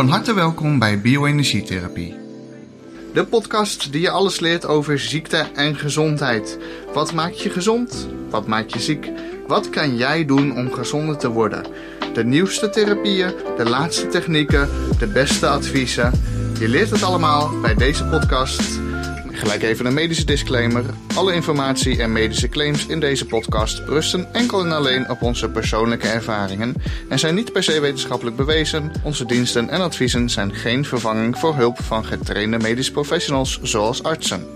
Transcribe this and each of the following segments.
Van harte welkom bij Bioenergietherapie. De podcast die je alles leert over ziekte en gezondheid. Wat maakt je gezond? Wat maakt je ziek? Wat kan jij doen om gezonder te worden? De nieuwste therapieën, de laatste technieken, de beste adviezen. Je leert het allemaal bij deze podcast. Gelijk even een medische disclaimer. Alle informatie en medische claims in deze podcast rusten enkel en alleen op onze persoonlijke ervaringen en zijn niet per se wetenschappelijk bewezen. Onze diensten en adviezen zijn geen vervanging voor hulp van getrainde medische professionals zoals artsen.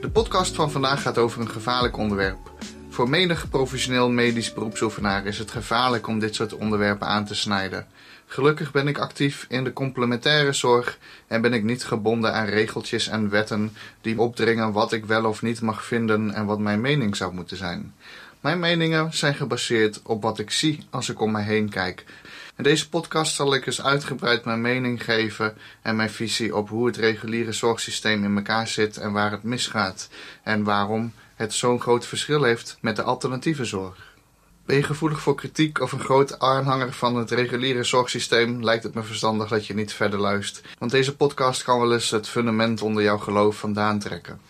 De podcast van vandaag gaat over een gevaarlijk onderwerp. Voor menig professioneel medisch beroepsoefenaar is het gevaarlijk om dit soort onderwerpen aan te snijden. Gelukkig ben ik actief in de complementaire zorg en ben ik niet gebonden aan regeltjes en wetten die opdringen wat ik wel of niet mag vinden en wat mijn mening zou moeten zijn. Mijn meningen zijn gebaseerd op wat ik zie als ik om mij heen kijk. In deze podcast zal ik eens uitgebreid mijn mening geven en mijn visie op hoe het reguliere zorgsysteem in elkaar zit en waar het misgaat en waarom het zo'n groot verschil heeft met de alternatieve zorg. Ben je gevoelig voor kritiek of een groot aanhanger van het reguliere zorgsysteem, lijkt het me verstandig dat je niet verder luistert. Want deze podcast kan wel eens het fundament onder jouw geloof vandaan trekken.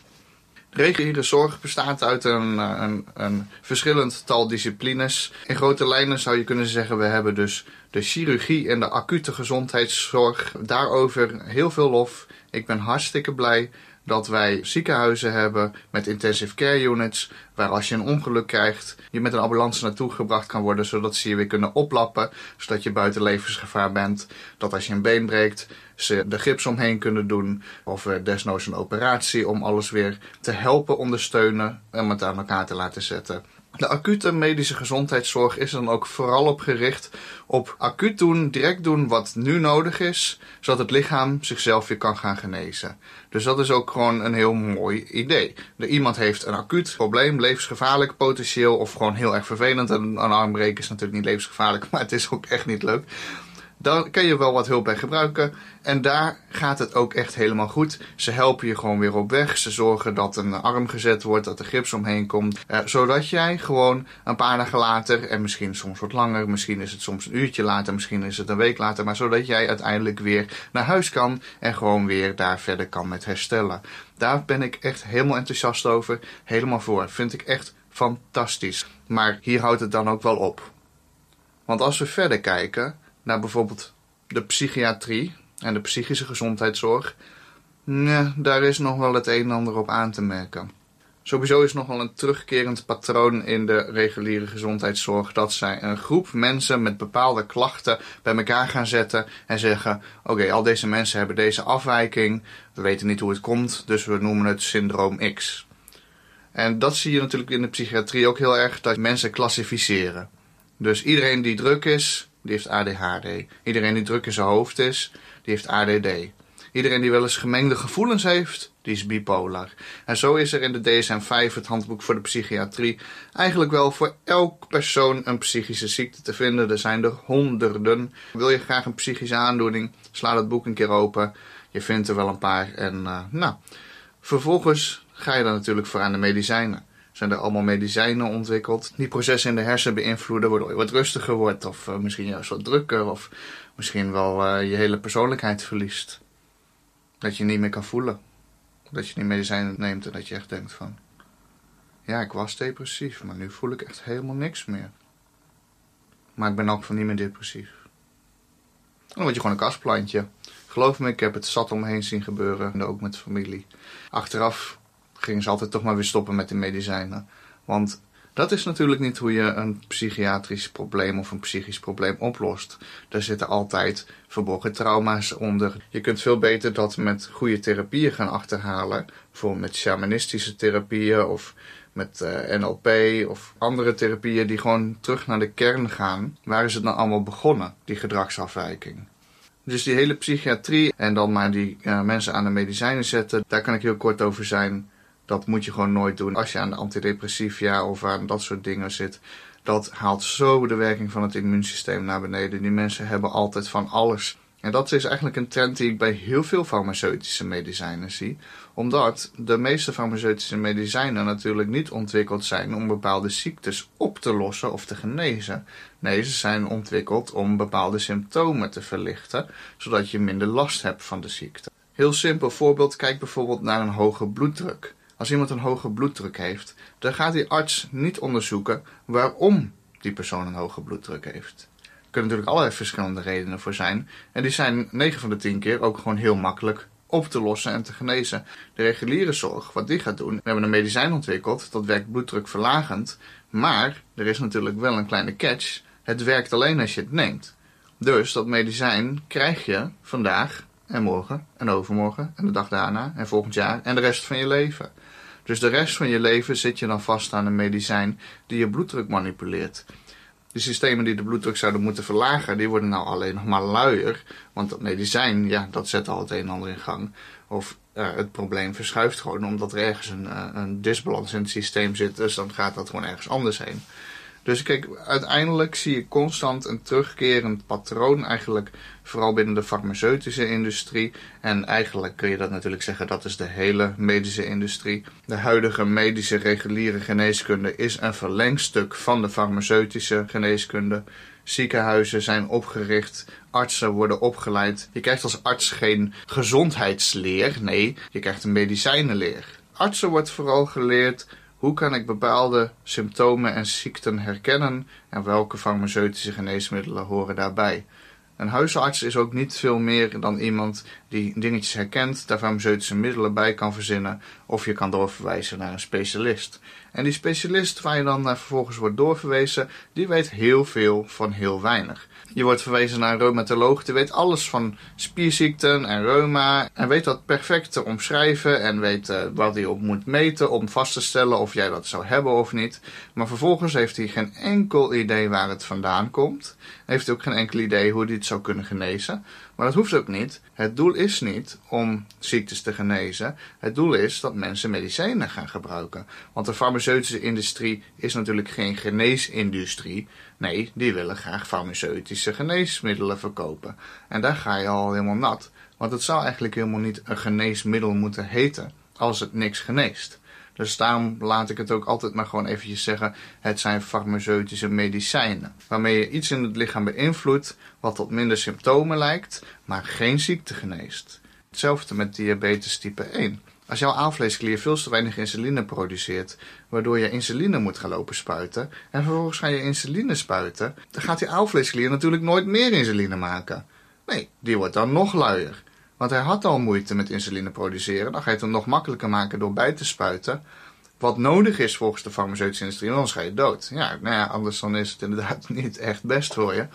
Reguliere zorg bestaat uit een, eh, een, een verschillend tal disciplines. In grote lijnen zou je kunnen zeggen, we hebben dus de chirurgie en de acute gezondheidszorg. Daarover heel veel lof. Ik ben hartstikke blij dat wij ziekenhuizen hebben met intensive care units, waar als je een ongeluk krijgt, je met een ambulance naartoe gebracht kan worden, zodat ze je weer kunnen oplappen, zodat je buiten levensgevaar bent. Dat als je een been breekt, ze de gips omheen kunnen doen, of desnoods een operatie om alles weer te helpen ondersteunen en het aan elkaar te laten zetten. De acute medische gezondheidszorg is er dan ook vooral op gericht op acuut doen, direct doen wat nu nodig is, zodat het lichaam zichzelf weer kan gaan genezen. Dus dat is ook gewoon een heel mooi idee. De, iemand heeft een acuut probleem, levensgevaarlijk potentieel of gewoon heel erg vervelend. En een armbreken is natuurlijk niet levensgevaarlijk, maar het is ook echt niet leuk. Daar kan je wel wat hulp bij gebruiken. En daar gaat het ook echt helemaal goed. Ze helpen je gewoon weer op weg. Ze zorgen dat een arm gezet wordt, dat er gips omheen komt. Eh, zodat jij gewoon een paar dagen later, en misschien soms wat langer, misschien is het soms een uurtje later, misschien is het een week later, maar zodat jij uiteindelijk weer naar huis kan en gewoon weer daar verder kan met herstellen. Daar ben ik echt helemaal enthousiast over. Helemaal voor. Vind ik echt fantastisch. Maar hier houdt het dan ook wel op. Want als we verder kijken naar bijvoorbeeld de psychiatrie en de psychische gezondheidszorg, nee, daar is nog wel het een en ander op aan te merken. Sowieso is nog wel een terugkerend patroon in de reguliere gezondheidszorg dat zij een groep mensen met bepaalde klachten bij elkaar gaan zetten en zeggen: Oké, al deze mensen hebben deze afwijking, we weten niet hoe het komt, dus we noemen het syndroom X. En dat zie je natuurlijk in de psychiatrie ook heel erg, dat mensen klassificeren. Dus iedereen die druk is, die heeft ADHD. Iedereen die druk in zijn hoofd is, die heeft ADD. Iedereen die wel eens gemengde gevoelens heeft, die is bipolar. En zo is er in de DSM-5, het handboek voor de psychiatrie, eigenlijk wel voor elk persoon een psychische ziekte te vinden. Er zijn er honderden. Wil je graag een psychische aandoening, sla dat boek een keer open. Je vindt er wel een paar. En uh, nou, vervolgens ga je dan natuurlijk voor aan de medicijnen zijn er allemaal medicijnen ontwikkeld. Die processen in de hersen beïnvloeden waardoor je wat rustiger wordt. Of uh, misschien juist wat drukker. Of misschien wel uh, je hele persoonlijkheid verliest. Dat je niet meer kan voelen. Dat je die medicijnen neemt en dat je echt denkt van... Ja, ik was depressief, maar nu voel ik echt helemaal niks meer. Maar ik ben ook van niet meer depressief. dan word je gewoon een kastplantje. Geloof me, ik heb het zat omheen zien gebeuren. En ook met familie. Achteraf gingen ze altijd toch maar weer stoppen met de medicijnen. Want dat is natuurlijk niet hoe je een psychiatrisch probleem of een psychisch probleem oplost. Daar zitten altijd verborgen trauma's onder. Je kunt veel beter dat met goede therapieën gaan achterhalen. Bijvoorbeeld met shamanistische therapieën of met uh, NLP of andere therapieën die gewoon terug naar de kern gaan. Waar is het nou allemaal begonnen, die gedragsafwijking? Dus die hele psychiatrie en dan maar die uh, mensen aan de medicijnen zetten, daar kan ik heel kort over zijn. Dat moet je gewoon nooit doen als je aan de antidepressiva of aan dat soort dingen zit. Dat haalt zo de werking van het immuunsysteem naar beneden. Die mensen hebben altijd van alles En dat is eigenlijk een trend die ik bij heel veel farmaceutische medicijnen zie. Omdat de meeste farmaceutische medicijnen natuurlijk niet ontwikkeld zijn om bepaalde ziektes op te lossen of te genezen. Nee, ze zijn ontwikkeld om bepaalde symptomen te verlichten, zodat je minder last hebt van de ziekte. Heel simpel voorbeeld, kijk bijvoorbeeld naar een hoge bloeddruk. Als iemand een hoge bloeddruk heeft, dan gaat die arts niet onderzoeken waarom die persoon een hoge bloeddruk heeft. Er kunnen natuurlijk allerlei verschillende redenen voor zijn. En die zijn 9 van de 10 keer ook gewoon heel makkelijk op te lossen en te genezen. De reguliere zorg, wat die gaat doen, we hebben een medicijn ontwikkeld, dat werkt bloeddrukverlagend. Maar er is natuurlijk wel een kleine catch. Het werkt alleen als je het neemt. Dus dat medicijn krijg je vandaag en morgen en overmorgen en de dag daarna en volgend jaar en de rest van je leven. Dus de rest van je leven zit je dan vast aan een medicijn die je bloeddruk manipuleert. De systemen die de bloeddruk zouden moeten verlagen, die worden nou alleen nog maar luier. Want dat medicijn, ja, dat zet al het een en ander in gang. Of uh, het probleem verschuift gewoon omdat er ergens een, uh, een disbalans in het systeem zit. Dus dan gaat dat gewoon ergens anders heen. Dus kijk, uiteindelijk zie je constant een terugkerend patroon eigenlijk, vooral binnen de farmaceutische industrie. En eigenlijk kun je dat natuurlijk zeggen, dat is de hele medische industrie. De huidige medische reguliere geneeskunde is een verlengstuk van de farmaceutische geneeskunde. Ziekenhuizen zijn opgericht, artsen worden opgeleid. Je krijgt als arts geen gezondheidsleer, nee, je krijgt een medicijnenleer. Artsen wordt vooral geleerd hoe kan ik bepaalde symptomen en ziekten herkennen en welke farmaceutische geneesmiddelen horen daarbij? Een huisarts is ook niet veel meer dan iemand die dingetjes herkent, daar farmaceutische middelen bij kan verzinnen, of je kan doorverwijzen naar een specialist. En die specialist waar je dan naar vervolgens wordt doorverwezen, die weet heel veel van heel weinig. Je wordt verwezen naar een reumatoloog, die weet alles van spierziekten en reuma. En weet dat perfect te omschrijven en weet uh, wat hij op moet meten om vast te stellen of jij dat zou hebben of niet. Maar vervolgens heeft hij geen enkel idee waar het vandaan komt. Heeft hij ook geen enkel idee hoe hij het zou kunnen genezen. Maar dat hoeft ook niet. Het doel is niet om ziektes te genezen. Het doel is dat mensen medicijnen gaan gebruiken. Want de farmaceutische industrie is natuurlijk geen geneesindustrie. Nee, die willen graag farmaceutische geneesmiddelen verkopen. En daar ga je al helemaal nat. Want het zou eigenlijk helemaal niet een geneesmiddel moeten heten als het niks geneest. Dus daarom laat ik het ook altijd maar gewoon eventjes zeggen: het zijn farmaceutische medicijnen. Waarmee je iets in het lichaam beïnvloedt wat tot minder symptomen lijkt, maar geen ziekte geneest. Hetzelfde met diabetes type 1. Als jouw aanvleesklier veel te weinig insuline produceert, waardoor je insuline moet gaan lopen spuiten, en vervolgens ga je insuline spuiten, dan gaat die aanvleesklier natuurlijk nooit meer insuline maken. Nee, die wordt dan nog luier. Want hij had al moeite met insuline produceren. Dan ga je het hem nog makkelijker maken door bij te spuiten. Wat nodig is volgens de farmaceutische industrie, anders ga je dood. Ja, nou ja, anders dan is het inderdaad niet echt best voor je.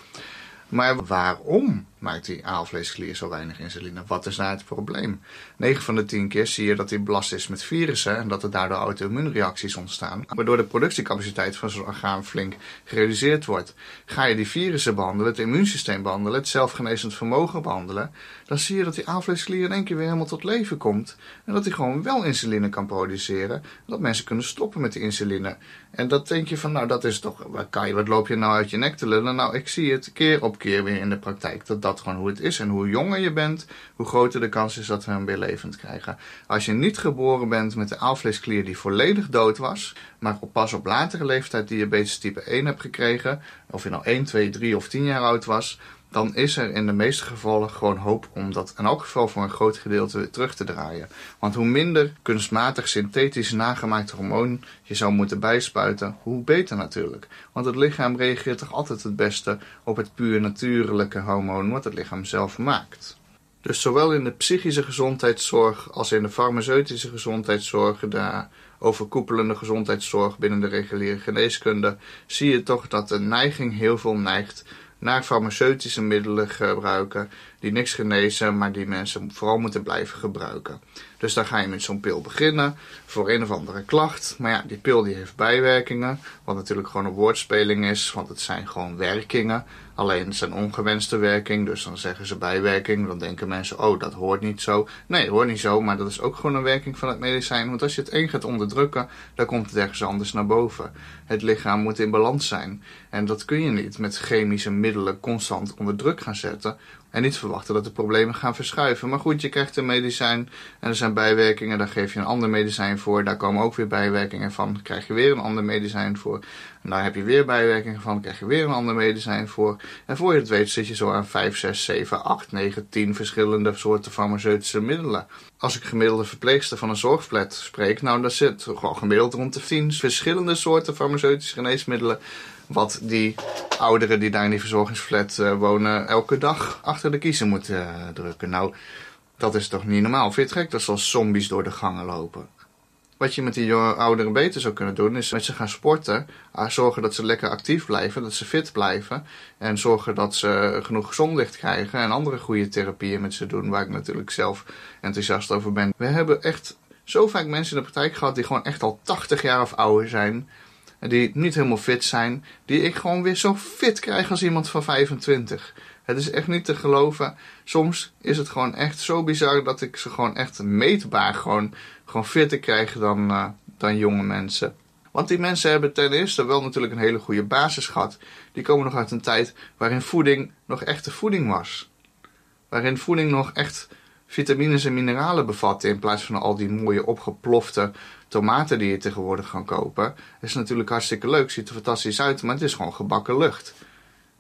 Maar waarom maakt die aalvleesklier zo weinig insuline? Wat is daar het probleem? 9 van de 10 keer zie je dat hij belast is met virussen en dat er daardoor auto-immuunreacties ontstaan, waardoor de productiecapaciteit van zo'n orgaan flink gereduceerd wordt. Ga je die virussen behandelen, het immuunsysteem behandelen, het zelfgenezend vermogen behandelen, dan zie je dat die aalvleesklier in één keer weer helemaal tot leven komt en dat hij gewoon wel insuline kan produceren, en dat mensen kunnen stoppen met die insuline. En dat denk je van, nou dat is toch, wat, kan je, wat loop je nou uit je nek te lullen? Nou, ik zie het keer op keer weer in de praktijk dat dat gewoon hoe het is. En hoe jonger je bent, hoe groter de kans is dat we hem weer levend krijgen. Als je niet geboren bent met de aalvleesklier die volledig dood was, maar pas op latere leeftijd diabetes type 1 hebt gekregen, of je nou 1, 2, 3 of 10 jaar oud was, dan is er in de meeste gevallen gewoon hoop om dat in elk geval voor een groot gedeelte terug te draaien. Want hoe minder kunstmatig synthetisch nagemaakt hormoon je zou moeten bijspuiten, hoe beter natuurlijk. Want het lichaam reageert toch altijd het beste op het puur natuurlijke hormoon wat het lichaam zelf maakt. Dus zowel in de psychische gezondheidszorg als in de farmaceutische gezondheidszorg, de overkoepelende gezondheidszorg binnen de reguliere geneeskunde, zie je toch dat de neiging heel veel neigt naar farmaceutische middelen gebruiken die niks genezen, maar die mensen vooral moeten blijven gebruiken. Dus dan ga je met zo'n pil beginnen voor een of andere klacht. Maar ja, die pil die heeft bijwerkingen, wat natuurlijk gewoon een woordspeling is, want het zijn gewoon werkingen. Alleen het zijn ongewenste werking, dus dan zeggen ze bijwerking. Dan denken mensen, oh dat hoort niet zo. Nee, hoort niet zo, maar dat is ook gewoon een werking van het medicijn. Want als je het één gaat onderdrukken, dan komt het ergens anders naar boven. Het lichaam moet in balans zijn. En dat kun je niet met chemische middelen constant onder druk gaan zetten. En niet verwachten dat de problemen gaan verschuiven. Maar goed, je krijgt een medicijn en er zijn bijwerkingen. Daar geef je een ander medicijn voor. Daar komen ook weer bijwerkingen van. Krijg je weer een ander medicijn voor. En daar heb je weer bijwerkingen van. Krijg je weer een ander medicijn voor. En voor je het weet zit je zo aan 5, 6, 7, 8, 9, 10 verschillende soorten farmaceutische middelen. Als ik gemiddelde verpleegster van een zorgflat spreek, nou dan zit gewoon gemiddeld rond de 10 verschillende soorten farmaceutische geneesmiddelen wat die ouderen die daar in die verzorgingsflat uh, wonen elke dag achter de kiezer moeten uh, drukken. Nou, dat is toch niet normaal? Vind je dat ze als zombies door de gangen lopen? Wat je met die ouderen beter zou kunnen doen, is met ze gaan sporten. Uh, zorgen dat ze lekker actief blijven, dat ze fit blijven. En zorgen dat ze genoeg zonlicht krijgen. En andere goede therapieën met ze doen, waar ik natuurlijk zelf enthousiast over ben. We hebben echt zo vaak mensen in de praktijk gehad die gewoon echt al 80 jaar of ouder zijn die niet helemaal fit zijn, die ik gewoon weer zo fit krijg als iemand van 25. Het is echt niet te geloven. Soms is het gewoon echt zo bizar dat ik ze gewoon echt meetbaar gewoon, gewoon fitter krijg dan, uh, dan jonge mensen. Want die mensen hebben ten eerste wel natuurlijk een hele goede basis gehad. Die komen nog uit een tijd waarin voeding nog echte voeding was. Waarin voeding nog echt vitamines en mineralen bevatte in plaats van al die mooie opgeplofte tomaten die je tegenwoordig kan kopen. is natuurlijk hartstikke leuk, ziet er fantastisch uit, maar het is gewoon gebakken lucht.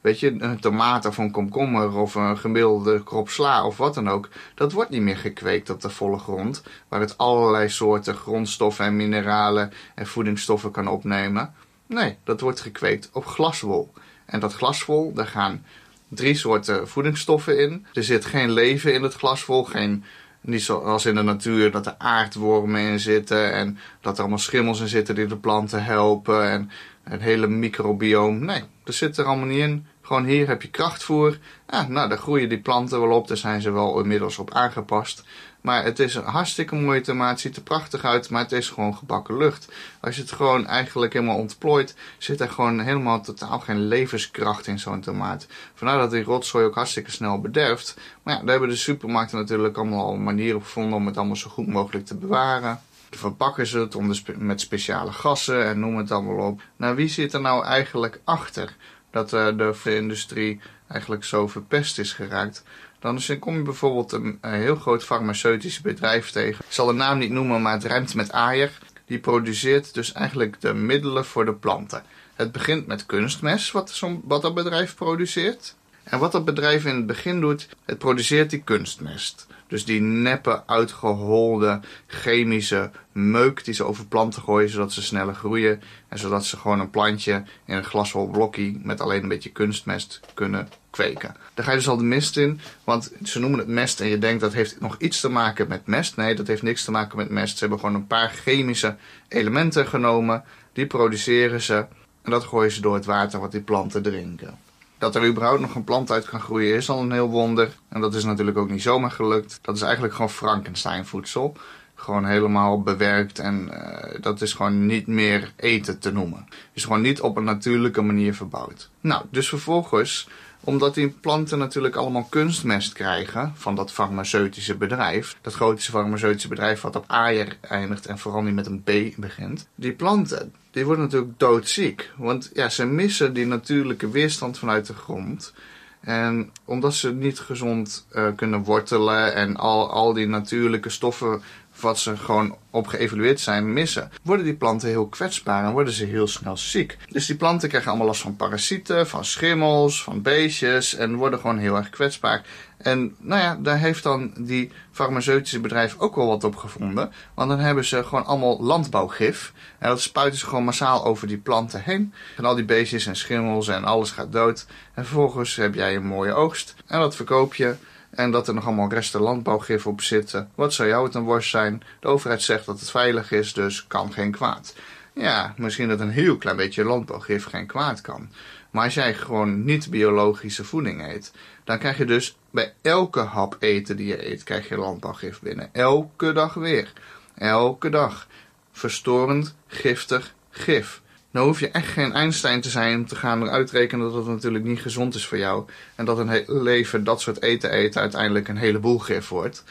Weet je, een tomaat of een komkommer of een gemiddelde krop sla of wat dan ook, dat wordt niet meer gekweekt op de volle grond, waar het allerlei soorten grondstoffen en mineralen en voedingsstoffen kan opnemen. Nee, dat wordt gekweekt op glaswol. En dat glaswol, daar gaan drie soorten voedingsstoffen in. Er zit geen leven in het glaswol, geen niet zoals in de natuur dat er aardwormen in zitten en dat er allemaal schimmels in zitten die de planten helpen en het hele microbioom. Nee, dat zit er allemaal niet in. Gewoon hier heb je krachtvoer. Ja, nou, daar groeien die planten wel op. Daar zijn ze wel inmiddels op aangepast. Maar het is een hartstikke mooie tomaat. Het ziet er prachtig uit, maar het is gewoon gebakken lucht. Als je het gewoon eigenlijk helemaal ontplooit, zit er gewoon helemaal totaal geen levenskracht in zo'n tomaat. Vandaar dat die rotzooi ook hartstikke snel bederft. Maar ja, daar hebben de supermarkten natuurlijk allemaal al manieren gevonden om het allemaal zo goed mogelijk te bewaren. Verpakken ze het met speciale gassen en noem het allemaal op. Nou, wie zit er nou eigenlijk achter dat uh, de industrie eigenlijk zo verpest is geraakt? Dan kom je bijvoorbeeld een, heel groot farmaceutisch bedrijf tegen. Ik zal de naam niet noemen, maar het ruimt met Ayer. Die produceert dus eigenlijk de middelen voor de planten. Het begint met kunstmest, wat, wat dat bedrijf produceert. En wat dat bedrijf in het begin doet, het produceert die kunstmest. Dus die neppe, uitgeholde chemische meuk die ze over planten gooien, zodat ze sneller groeien. En zodat ze gewoon een plantje in een glashol blokje met alleen een beetje kunstmest kunnen kweken. Daar ga je dus al de mist in, want ze noemen het mest en je denkt dat heeft nog iets te maken met mest. Nee, dat heeft niks te maken met mest. Ze hebben gewoon een paar chemische elementen genomen, die produceren ze en dat gooien ze door het water wat die planten drinken. Dat er überhaupt nog een plant uit kan groeien is al een heel wonder. En dat is natuurlijk ook niet zomaar gelukt. Dat is eigenlijk gewoon Frankenstein voedsel. Gewoon helemaal bewerkt en uh, dat is gewoon niet meer eten te noemen. Is gewoon niet op een natuurlijke manier verbouwd. Nou, dus vervolgens omdat die planten natuurlijk allemaal kunstmest krijgen van dat farmaceutische bedrijf. Dat grote farmaceutische bedrijf wat op Ayer eindigt en vooral niet met een B begint. Die planten, die worden natuurlijk doodziek. Want ja, ze missen die natuurlijke weerstand vanuit de grond. En omdat ze niet gezond uh, kunnen wortelen en al, al die natuurlijke stoffen wat ze gewoon op geëvalueerd zijn missen, worden die planten heel kwetsbaar en worden ze heel snel ziek. Dus die planten krijgen allemaal last van parasieten, van schimmels, van beestjes en worden gewoon heel erg kwetsbaar. En nou ja, daar heeft dan die farmaceutische bedrijf ook wel wat op gevonden. Want dan hebben ze gewoon allemaal landbouwgif. En dat spuiten ze gewoon massaal over die planten heen. En al die beestjes en schimmels en alles gaat dood. En vervolgens heb jij een mooie oogst. En dat verkoop je. En dat er nog allemaal resten landbouwgif op zitten. Wat zou jou het een worst zijn? De overheid zegt dat het veilig is, dus kan geen kwaad. Ja, misschien dat een heel klein beetje landbouwgif geen kwaad kan. Maar als jij gewoon niet biologische voeding eet, dan krijg je dus bij elke hap eten die je eet, krijg je landbouwgif binnen. Elke dag weer. Elke dag. Verstorend, giftig gif. Nou hoef je echt geen Einstein te zijn om te gaan uitrekenen dat het natuurlijk niet gezond is voor jou. En dat een leven dat soort eten eten uiteindelijk een heleboel gif wordt.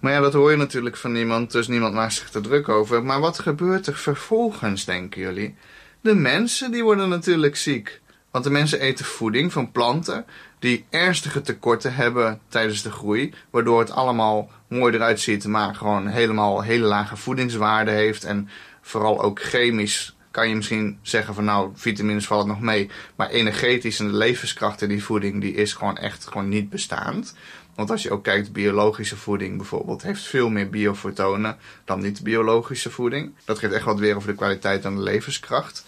Maar ja, dat hoor je natuurlijk van niemand, dus niemand maakt zich er druk over. Maar wat gebeurt er vervolgens, denken jullie? De mensen die worden natuurlijk ziek. Want de mensen eten voeding van planten die ernstige tekorten hebben tijdens de groei. Waardoor het allemaal mooi eruit ziet, maar gewoon helemaal hele lage voedingswaarde heeft. En vooral ook chemisch kan je misschien zeggen van nou, vitamines vallen nog mee. Maar energetisch en de levenskracht in die voeding, die is gewoon echt gewoon niet bestaand. Want als je ook kijkt, biologische voeding bijvoorbeeld heeft veel meer biofotonen dan niet-biologische voeding. Dat geeft echt wat weer over de kwaliteit en de levenskracht.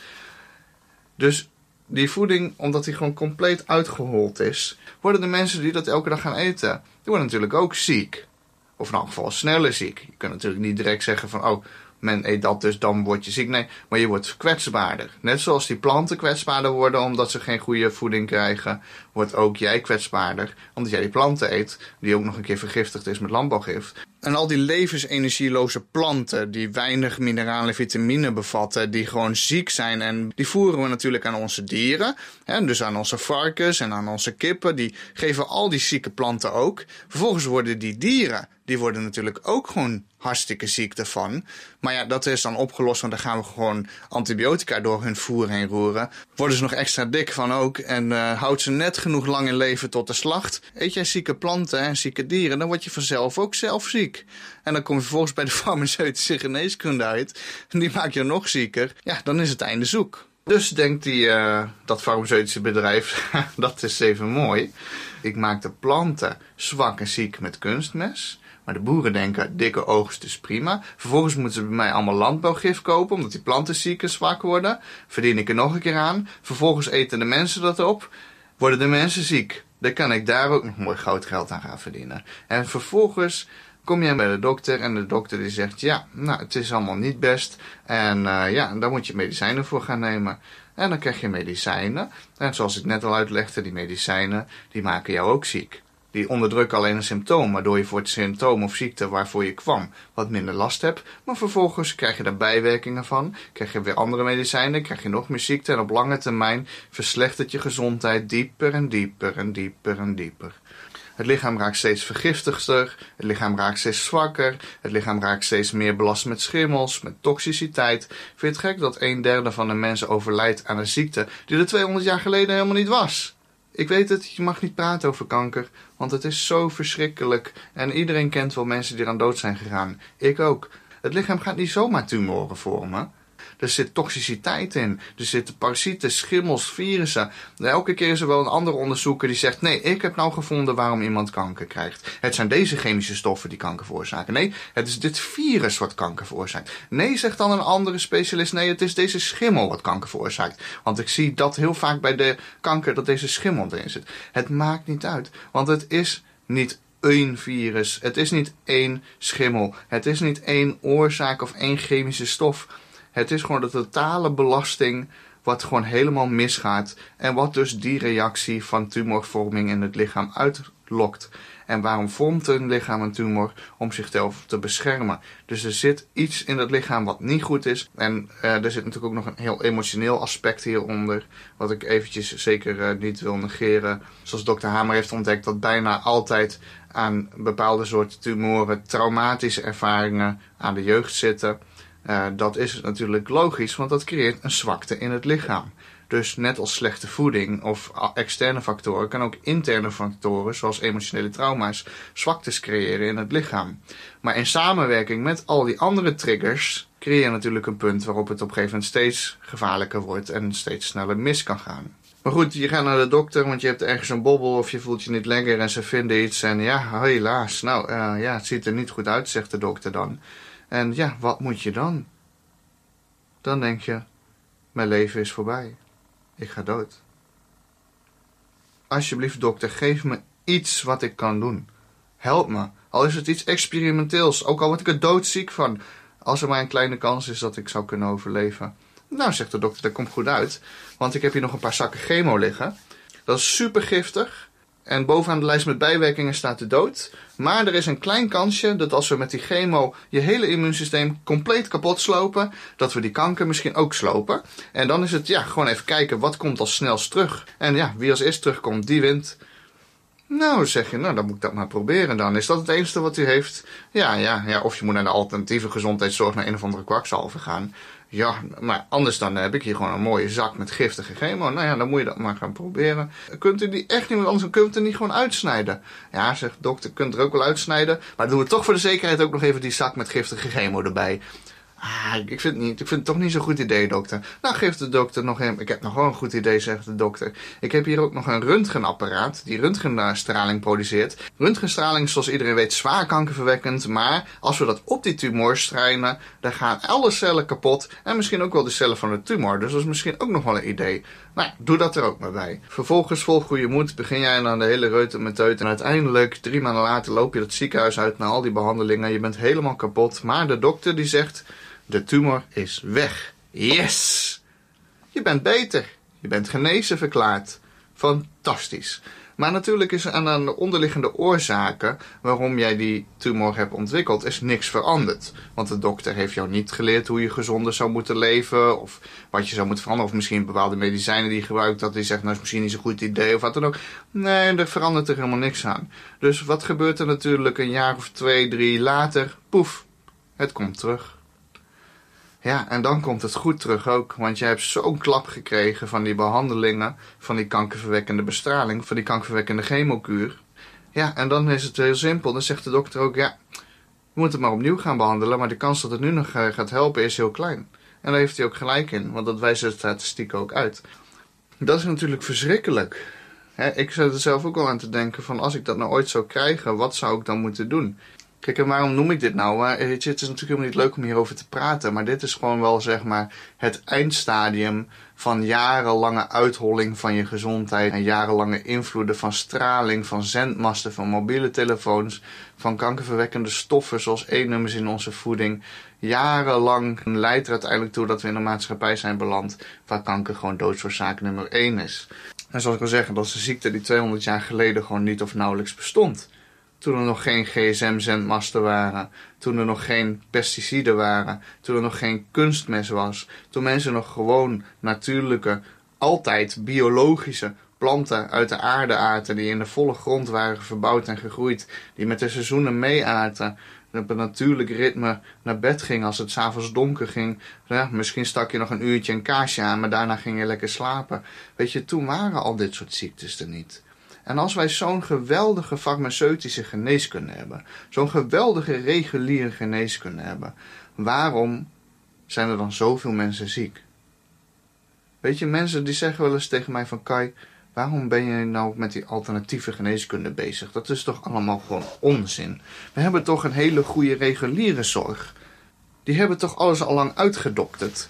Dus die voeding, omdat die gewoon compleet uitgehold is, worden de mensen die dat elke dag gaan eten, die worden natuurlijk ook ziek. Of in elk geval sneller ziek. Je kunt natuurlijk niet direct zeggen van, oh, men eet dat, dus dan word je ziek. Nee, maar je wordt kwetsbaarder. Net zoals die planten kwetsbaarder worden omdat ze geen goede voeding krijgen, wordt ook jij kwetsbaarder omdat jij die planten eet, die ook nog een keer vergiftigd is met landbouwgif. En al die levensenergieloze planten, die weinig mineralen en vitamine bevatten, die gewoon ziek zijn. En die voeren we natuurlijk aan onze dieren. Hè, dus aan onze varkens en aan onze kippen. Die geven al die zieke planten ook. Vervolgens worden die dieren, die worden natuurlijk ook gewoon hartstikke ziek ervan. Maar ja, dat is dan opgelost, want dan gaan we gewoon antibiotica door hun voer heen roeren. Worden ze nog extra dik van ook en uh, houdt ze net genoeg lang in leven tot de slacht. Eet jij zieke planten en zieke dieren, dan word je vanzelf ook zelf ziek. En dan kom je vervolgens bij de farmaceutische geneeskunde uit. En die maakt je nog zieker. Ja, dan is het einde zoek. Dus denkt die, uh, dat farmaceutische bedrijf, dat is even mooi. Ik maak de planten zwak en ziek met kunstmes. Maar de boeren denken, dikke oogst is prima. Vervolgens moeten ze bij mij allemaal landbouwgif kopen, omdat die planten ziek en zwak worden. Verdien ik er nog een keer aan. Vervolgens eten de mensen dat op. Worden de mensen ziek. Dan kan ik daar ook nog mooi goud geld aan gaan verdienen. En vervolgens kom je bij de dokter en de dokter die zegt, ja, nou, het is allemaal niet best. En uh, ja, daar moet je medicijnen voor gaan nemen. En dan krijg je medicijnen. En zoals ik net al uitlegde, die medicijnen, die maken jou ook ziek. Die onderdrukken alleen een symptoom, waardoor je voor het symptoom of ziekte waarvoor je kwam wat minder last hebt. Maar vervolgens krijg je daar bijwerkingen van, krijg je weer andere medicijnen, krijg je nog meer ziekte en op lange termijn verslechtert je gezondheid dieper en dieper en dieper en dieper. Het lichaam raakt steeds vergiftigster, het lichaam raakt steeds zwakker, het lichaam raakt steeds meer belast met schimmels, met toxiciteit. Vind je het gek dat een derde van de mensen overlijdt aan een ziekte die er 200 jaar geleden helemaal niet was? Ik weet het, je mag niet praten over kanker, want het is zo verschrikkelijk. En iedereen kent wel mensen die eraan dood zijn gegaan. Ik ook. Het lichaam gaat niet zomaar tumoren vormen. Er zit toxiciteit in. Er zitten parasieten, schimmels, virussen. Elke keer is er wel een andere onderzoeker die zegt: Nee, ik heb nou gevonden waarom iemand kanker krijgt. Het zijn deze chemische stoffen die kanker veroorzaken. Nee, het is dit virus wat kanker veroorzaakt. Nee, zegt dan een andere specialist: Nee, het is deze schimmel wat kanker veroorzaakt. Want ik zie dat heel vaak bij de kanker dat deze schimmel erin zit. Het maakt niet uit, want het is niet één virus. Het is niet één schimmel. Het is niet één oorzaak of één chemische stof. Het is gewoon de totale belasting wat gewoon helemaal misgaat. En wat dus die reactie van tumorvorming in het lichaam uitlokt. En waarom vormt een lichaam een tumor? Om zichzelf te beschermen. Dus er zit iets in het lichaam wat niet goed is. En uh, er zit natuurlijk ook nog een heel emotioneel aspect hieronder. Wat ik eventjes zeker uh, niet wil negeren. Zoals dokter Hamer heeft ontdekt dat bijna altijd aan bepaalde soorten tumoren traumatische ervaringen aan de jeugd zitten. Uh, dat is natuurlijk logisch, want dat creëert een zwakte in het lichaam. Dus net als slechte voeding of externe factoren, kan ook interne factoren, zoals emotionele trauma's, zwaktes creëren in het lichaam. Maar in samenwerking met al die andere triggers, creëer je natuurlijk een punt waarop het op een gegeven moment steeds gevaarlijker wordt en steeds sneller mis kan gaan. Maar goed, je gaat naar de dokter, want je hebt ergens een bobbel of je voelt je niet lekker en ze vinden iets. En ja, helaas, nou uh, ja, het ziet er niet goed uit, zegt de dokter dan. En ja, wat moet je dan? Dan denk je, mijn leven is voorbij. Ik ga dood. Alsjeblieft, dokter, geef me iets wat ik kan doen. Help me. Al is het iets experimenteels, ook al word ik er doodziek van. Als er maar een kleine kans is dat ik zou kunnen overleven. Nou, zegt de dokter, dat komt goed uit. Want ik heb hier nog een paar zakken chemo liggen. Dat is super giftig. En bovenaan de lijst met bijwerkingen staat de dood. Maar er is een klein kansje dat als we met die chemo je hele immuunsysteem compleet kapot slopen, dat we die kanker misschien ook slopen. En dan is het ja, gewoon even kijken wat komt als snelst terug. En ja, wie als eerst terugkomt, die wint. Nou, zeg je, nou dan moet ik dat maar proberen dan. Is dat het enige wat u heeft? Ja, ja, ja. Of je moet naar de alternatieve gezondheidszorg naar een of andere kwakzalver gaan. Ja, maar anders dan heb ik hier gewoon een mooie zak met giftige chemo. Nou ja, dan moet je dat maar gaan proberen. Kunt u die echt niet, anders kunt u niet gewoon uitsnijden. Ja, zegt dokter, kunt er ook wel uitsnijden. Maar doen we toch voor de zekerheid ook nog even die zak met giftige chemo erbij. Ah, ik vind, het niet, ik vind het toch niet zo'n goed idee, dokter. Nou, geeft de dokter nog een... Ik heb nog wel een goed idee, zegt de dokter. Ik heb hier ook nog een röntgenapparaat die röntgenstraling produceert. Röntgenstraling zoals iedereen weet, zwaar kankerverwekkend. Maar als we dat op die tumor strijden, dan gaan alle cellen kapot. En misschien ook wel de cellen van de tumor. Dus dat is misschien ook nog wel een idee. Nou, doe dat er ook maar bij. Vervolgens, vol goede moed, begin jij aan de hele reuten met En uiteindelijk, drie maanden later, loop je het ziekenhuis uit na al die behandelingen. Je bent helemaal kapot. Maar de dokter die zegt... De tumor is weg. Yes! Je bent beter. Je bent genezen verklaard. Fantastisch. Maar natuurlijk is aan de onderliggende oorzaken waarom jij die tumor hebt ontwikkeld, is niks veranderd. Want de dokter heeft jou niet geleerd hoe je gezonder zou moeten leven, of wat je zou moeten veranderen, of misschien bepaalde medicijnen die je gebruikt, dat die zegt, nou is misschien niet zo'n goed idee, of wat dan ook. Nee, er verandert er helemaal niks aan. Dus wat gebeurt er natuurlijk een jaar of twee, drie later? Poef, het komt terug. Ja, en dan komt het goed terug ook. Want je hebt zo'n klap gekregen van die behandelingen, van die kankerverwekkende bestraling, van die kankerverwekkende chemokuur. Ja, en dan is het heel simpel. Dan zegt de dokter ook, ja, we moeten het maar opnieuw gaan behandelen. Maar de kans dat het nu nog eh, gaat helpen is heel klein. En daar heeft hij ook gelijk in, want dat wijzen de statistieken ook uit. Dat is natuurlijk verschrikkelijk. ik zat er zelf ook al aan te denken van als ik dat nou ooit zou krijgen, wat zou ik dan moeten doen? Kijk, en waarom noem ik dit nou? Je, het is natuurlijk helemaal niet leuk om hierover te praten, maar dit is gewoon wel zeg maar het eindstadium van jarenlange uitholling van je gezondheid en jarenlange invloeden van straling, van zendmasten, van mobiele telefoons, van kankerverwekkende stoffen zoals E-nummers in onze voeding. Jarenlang leidt er uiteindelijk toe dat we in een maatschappij zijn beland waar kanker gewoon doodsoorzaak nummer 1 is. En zoals ik al zeggen, dat is een ziekte die 200 jaar geleden gewoon niet of nauwelijks bestond. Toen er nog geen gsm-zendmasten waren. Toen er nog geen pesticiden waren. Toen er nog geen kunstmest was. Toen mensen nog gewoon natuurlijke, altijd biologische planten uit de aarde aten. Die in de volle grond waren verbouwd en gegroeid. Die met de seizoenen meeaten. Op een natuurlijk ritme naar bed ging als het s'avonds donker ging. Ja, misschien stak je nog een uurtje een kaasje aan, maar daarna ging je lekker slapen. Weet je, toen waren al dit soort ziektes er niet. En als wij zo'n geweldige farmaceutische geneeskunde hebben, zo'n geweldige reguliere geneeskunde hebben, waarom zijn er dan zoveel mensen ziek? Weet je, mensen die zeggen wel eens tegen mij van Kai, waarom ben je nou met die alternatieve geneeskunde bezig? Dat is toch allemaal gewoon onzin. We hebben toch een hele goede reguliere zorg. Die hebben toch alles al lang uitgedokterd.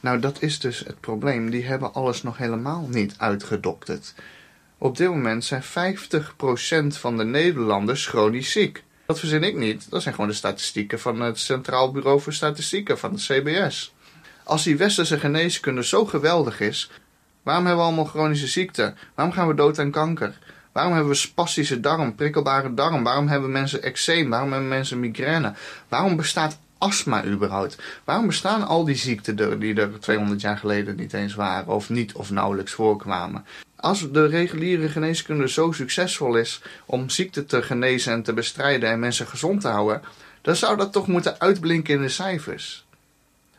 Nou, dat is dus het probleem. Die hebben alles nog helemaal niet uitgedokterd. Op dit moment zijn 50% van de Nederlanders chronisch ziek. Dat verzin ik niet. Dat zijn gewoon de statistieken van het Centraal Bureau voor Statistieken van de CBS. Als die westerse geneeskunde zo geweldig is, waarom hebben we allemaal chronische ziekten? Waarom gaan we dood aan kanker? Waarom hebben we spastische darm, prikkelbare darm? Waarom hebben mensen eczeem? Waarom hebben mensen migraine? Waarom bestaat astma überhaupt? Waarom bestaan al die ziekten die er 200 jaar geleden niet eens waren of niet of nauwelijks voorkwamen? Als de reguliere geneeskunde zo succesvol is om ziekten te genezen en te bestrijden en mensen gezond te houden, dan zou dat toch moeten uitblinken in de cijfers.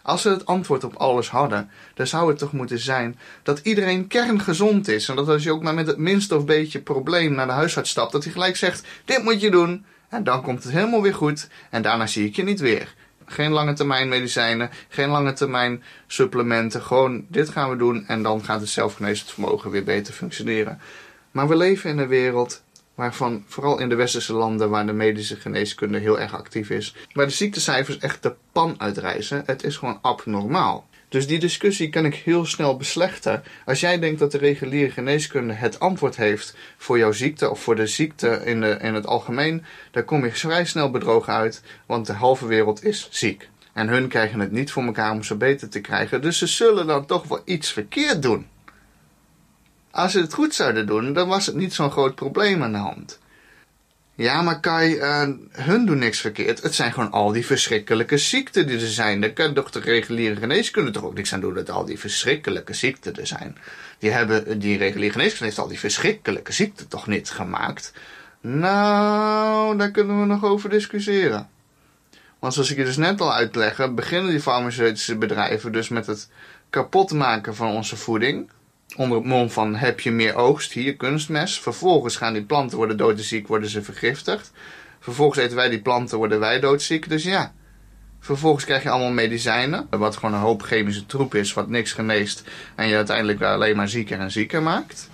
Als ze het antwoord op alles hadden, dan zou het toch moeten zijn dat iedereen kerngezond is. En dat als je ook maar met het minste of beetje probleem naar de huisarts stapt, dat hij gelijk zegt: Dit moet je doen. En dan komt het helemaal weer goed. En daarna zie ik je niet weer. Geen lange termijn medicijnen, geen lange termijn supplementen. Gewoon dit gaan we doen en dan gaat het zelfgenezend vermogen weer beter functioneren. Maar we leven in een wereld waarvan vooral in de westerse landen waar de medische geneeskunde heel erg actief is, waar de ziektecijfers echt de pan uitreizen. Het is gewoon abnormaal. Dus die discussie kan ik heel snel beslechten. Als jij denkt dat de reguliere geneeskunde het antwoord heeft voor jouw ziekte of voor de ziekte in, de, in het algemeen, dan kom je vrij snel bedrogen uit, want de halve wereld is ziek. En hun krijgen het niet voor elkaar om ze beter te krijgen, dus ze zullen dan toch wel iets verkeerd doen. Als ze het goed zouden doen, dan was het niet zo'n groot probleem aan de hand. Ja, maar Kai, uh, hun doen niks verkeerd. Het zijn gewoon al die verschrikkelijke ziekten die er zijn. Daar kan toch de reguliere geneeskunde toch ook niks aan doen dat al die verschrikkelijke ziekten er zijn. Die, hebben, die reguliere geneeskunde heeft al die verschrikkelijke ziekten toch niet gemaakt. Nou, daar kunnen we nog over discussiëren. Want zoals ik je dus net al uitlegde, beginnen die farmaceutische bedrijven dus met het kapot maken van onze voeding. Onder het mom van heb je meer oogst, hier kunstmes. Vervolgens gaan die planten worden doodziek, worden ze vergiftigd. Vervolgens eten wij die planten, worden wij doodziek. Dus ja, vervolgens krijg je allemaal medicijnen. Wat gewoon een hoop chemische troep is, wat niks geneest. En je uiteindelijk alleen maar zieker en zieker maakt.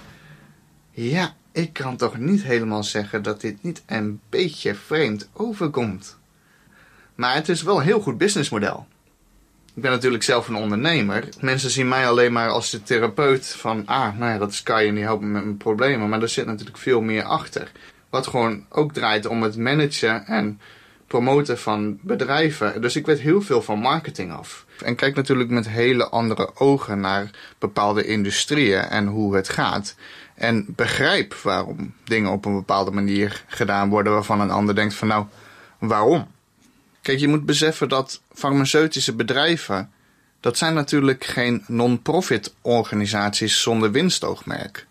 Ja, ik kan toch niet helemaal zeggen dat dit niet een beetje vreemd overkomt. Maar het is wel een heel goed businessmodel. Ik ben natuurlijk zelf een ondernemer. Mensen zien mij alleen maar als de therapeut van, ah, nou ja, dat is Kai en die helpt me met mijn problemen. Maar er zit natuurlijk veel meer achter. Wat gewoon ook draait om het managen en promoten van bedrijven. Dus ik weet heel veel van marketing af. En kijk natuurlijk met hele andere ogen naar bepaalde industrieën en hoe het gaat. En begrijp waarom dingen op een bepaalde manier gedaan worden waarvan een ander denkt van nou, waarom? Kijk, je moet beseffen dat farmaceutische bedrijven, dat zijn natuurlijk geen non-profit organisaties zonder winstoogmerk.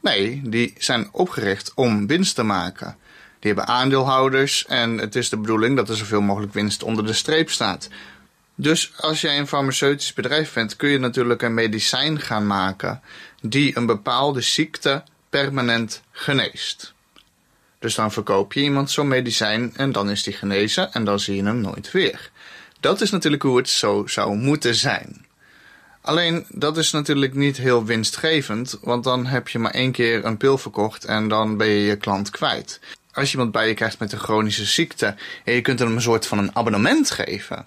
Nee, die zijn opgericht om winst te maken. Die hebben aandeelhouders en het is de bedoeling dat er zoveel mogelijk winst onder de streep staat. Dus als jij een farmaceutisch bedrijf bent, kun je natuurlijk een medicijn gaan maken die een bepaalde ziekte permanent geneest. Dus dan verkoop je iemand zo'n medicijn en dan is die genezen en dan zie je hem nooit weer. Dat is natuurlijk hoe het zo zou moeten zijn. Alleen dat is natuurlijk niet heel winstgevend, want dan heb je maar één keer een pil verkocht en dan ben je je klant kwijt. Als je iemand bij je krijgt met een chronische ziekte en je kunt hem een soort van een abonnement geven.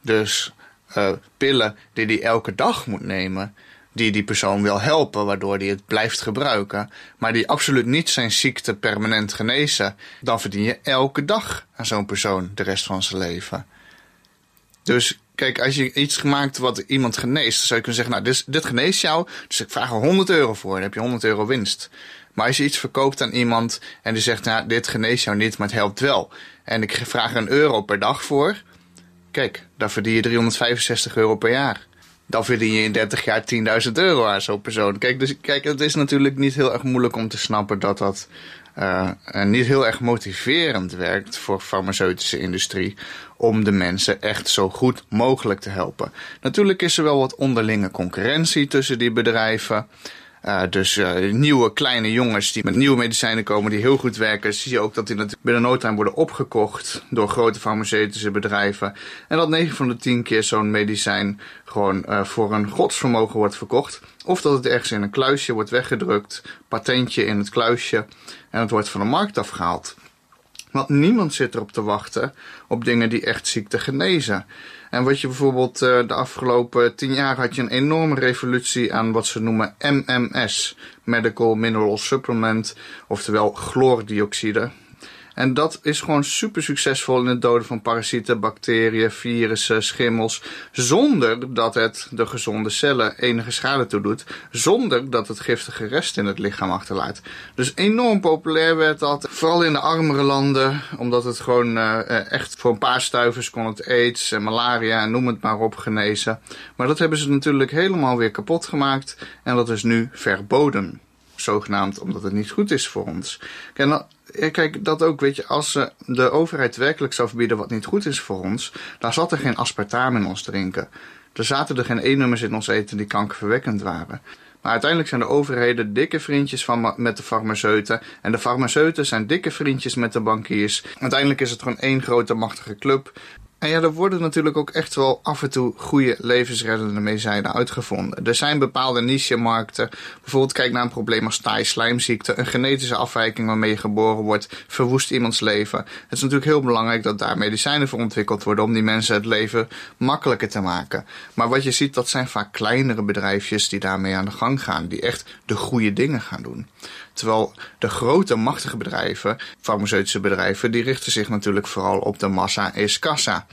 Dus uh, pillen die hij elke dag moet nemen, die die persoon wil helpen, waardoor die het blijft gebruiken, maar die absoluut niet zijn ziekte permanent genezen, dan verdien je elke dag aan zo'n persoon de rest van zijn leven. Dus kijk, als je iets gemaakt wat iemand geneest, zou je kunnen zeggen, nou, dit, dit geneest jou, dus ik vraag er 100 euro voor, dan heb je 100 euro winst. Maar als je iets verkoopt aan iemand en die zegt, nou, dit geneest jou niet, maar het helpt wel. En ik vraag er een euro per dag voor. Kijk, dan verdien je 365 euro per jaar dan verdien je in 30 jaar 10.000 euro aan zo'n persoon. Kijk, dus, kijk, het is natuurlijk niet heel erg moeilijk om te snappen dat dat uh, niet heel erg motiverend werkt voor farmaceutische industrie om de mensen echt zo goed mogelijk te helpen. Natuurlijk is er wel wat onderlinge concurrentie tussen die bedrijven. Uh, dus uh, nieuwe kleine jongens die met nieuwe medicijnen komen die heel goed werken, zie je ook dat die binnen no time worden opgekocht door grote farmaceutische bedrijven. En dat 9 van de 10 keer zo'n medicijn gewoon uh, voor een godsvermogen wordt verkocht. Of dat het ergens in een kluisje wordt weggedrukt, patentje in het kluisje en het wordt van de markt afgehaald. Want niemand zit erop te wachten op dingen die echt ziekte genezen. En wat je bijvoorbeeld uh, de afgelopen tien jaar had je een enorme revolutie aan wat ze noemen MMS, Medical Mineral Supplement, oftewel chloordioxide. En dat is gewoon super succesvol in het doden van parasieten, bacteriën, virussen, schimmels. Zonder dat het de gezonde cellen enige schade toedoet. Zonder dat het giftige rest in het lichaam achterlaat. Dus enorm populair werd dat. Vooral in de armere landen. Omdat het gewoon uh, echt voor een paar stuivers kon het aids en malaria en noem het maar op genezen. Maar dat hebben ze natuurlijk helemaal weer kapot gemaakt. En dat is nu verboden zogenaamd omdat het niet goed is voor ons. Kijk, kijk, dat ook, weet je, als uh, de overheid werkelijk zou verbieden wat niet goed is voor ons, dan zat er geen aspartaam in ons drinken. Er zaten er geen E-nummers in ons eten die kankerverwekkend waren. Maar uiteindelijk zijn de overheden dikke vriendjes van met de farmaceuten. En de farmaceuten zijn dikke vriendjes met de bankiers. Uiteindelijk is het gewoon één grote machtige club. En ja, er worden natuurlijk ook echt wel af en toe goede levensreddende medicijnen uitgevonden. Er zijn bepaalde niche-markten. Bijvoorbeeld kijk naar een probleem als taai-slijmziekte. Een genetische afwijking waarmee je geboren wordt, verwoest iemands leven. Het is natuurlijk heel belangrijk dat daar medicijnen voor ontwikkeld worden om die mensen het leven makkelijker te maken. Maar wat je ziet, dat zijn vaak kleinere bedrijfjes die daarmee aan de gang gaan. Die echt de goede dingen gaan doen. Terwijl de grote machtige bedrijven, farmaceutische bedrijven, die richten zich natuurlijk vooral op de massa is kassa.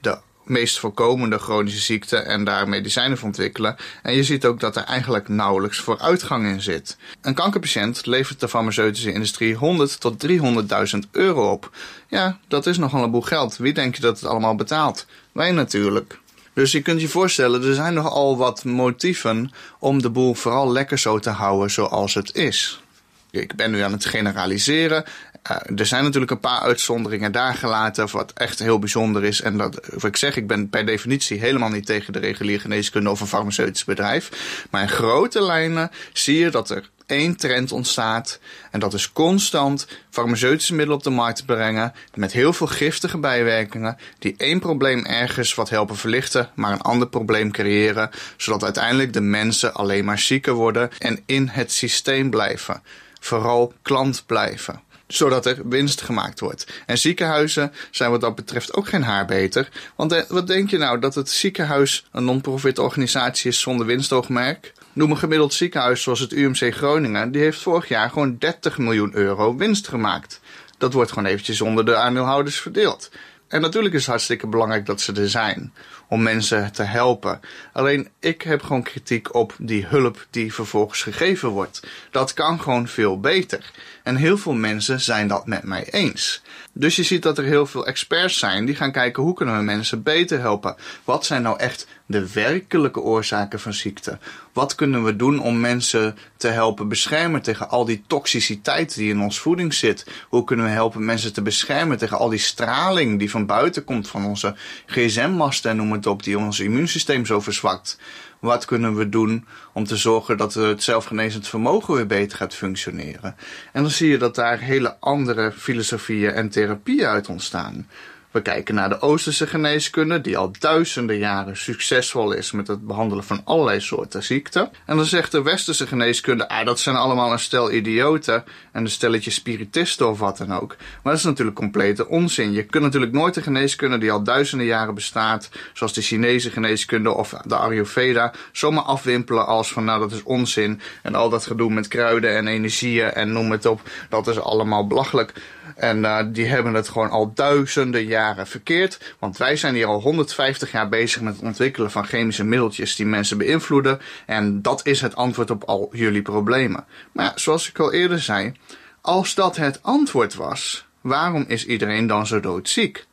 De meest voorkomende chronische ziekte en daar medicijnen voor ontwikkelen. En je ziet ook dat er eigenlijk nauwelijks vooruitgang in zit. Een kankerpatiënt levert de farmaceutische industrie 100 tot 300.000 euro op. Ja, dat is nogal een boel geld. Wie denk je dat het allemaal betaalt? Wij natuurlijk. Dus je kunt je voorstellen, er zijn nogal wat motieven om de boel vooral lekker zo te houden zoals het is. Ik ben nu aan het generaliseren. Uh, er zijn natuurlijk een paar uitzonderingen daar gelaten, wat echt heel bijzonder is. En dat, wat ik zeg, ik ben per definitie helemaal niet tegen de reguliere geneeskunde of een farmaceutisch bedrijf. Maar in grote lijnen zie je dat er één trend ontstaat. En dat is constant farmaceutische middelen op de markt brengen. Met heel veel giftige bijwerkingen. Die één probleem ergens wat helpen verlichten, maar een ander probleem creëren. Zodat uiteindelijk de mensen alleen maar zieker worden en in het systeem blijven. Vooral klant blijven zodat er winst gemaakt wordt. En ziekenhuizen zijn wat dat betreft ook geen haar beter. Want eh, wat denk je nou, dat het ziekenhuis een non-profit organisatie is zonder winstoogmerk? Noem een gemiddeld ziekenhuis zoals het UMC Groningen, die heeft vorig jaar gewoon 30 miljoen euro winst gemaakt. Dat wordt gewoon eventjes onder de aandeelhouders verdeeld. En natuurlijk is het hartstikke belangrijk dat ze er zijn om mensen te helpen. Alleen ik heb gewoon kritiek op die hulp die vervolgens gegeven wordt. Dat kan gewoon veel beter. En heel veel mensen zijn dat met mij eens. Dus je ziet dat er heel veel experts zijn die gaan kijken hoe kunnen we mensen beter helpen. Wat zijn nou echt de werkelijke oorzaken van ziekte? Wat kunnen we doen om mensen te helpen beschermen tegen al die toxiciteit die in ons voeding zit? Hoe kunnen we helpen mensen te beschermen tegen al die straling die van buiten komt van onze gsm-masten en noem het op, die ons immuunsysteem zo verzwakt? Wat kunnen we doen om te zorgen dat het zelfgenezend vermogen weer beter gaat functioneren? En dan zie je dat daar hele andere filosofieën en therapieën uit ontstaan. We kijken naar de Oosterse geneeskunde, die al duizenden jaren succesvol is met het behandelen van allerlei soorten ziekten. En dan zegt de Westerse geneeskunde, ah, dat zijn allemaal een stel idioten en een stelletje spiritisten of wat dan ook. Maar dat is natuurlijk complete onzin. Je kunt natuurlijk nooit een geneeskunde die al duizenden jaren bestaat, zoals de Chinese geneeskunde of de Ayurveda, zomaar afwimpelen als van, nou, dat is onzin. En al dat gedoe met kruiden en energieën en noem het op, dat is allemaal belachelijk. En uh, die hebben het gewoon al duizenden jaren verkeerd. Want wij zijn hier al 150 jaar bezig met het ontwikkelen van chemische middeltjes die mensen beïnvloeden. En dat is het antwoord op al jullie problemen. Maar zoals ik al eerder zei, als dat het antwoord was, waarom is iedereen dan zo doodziek?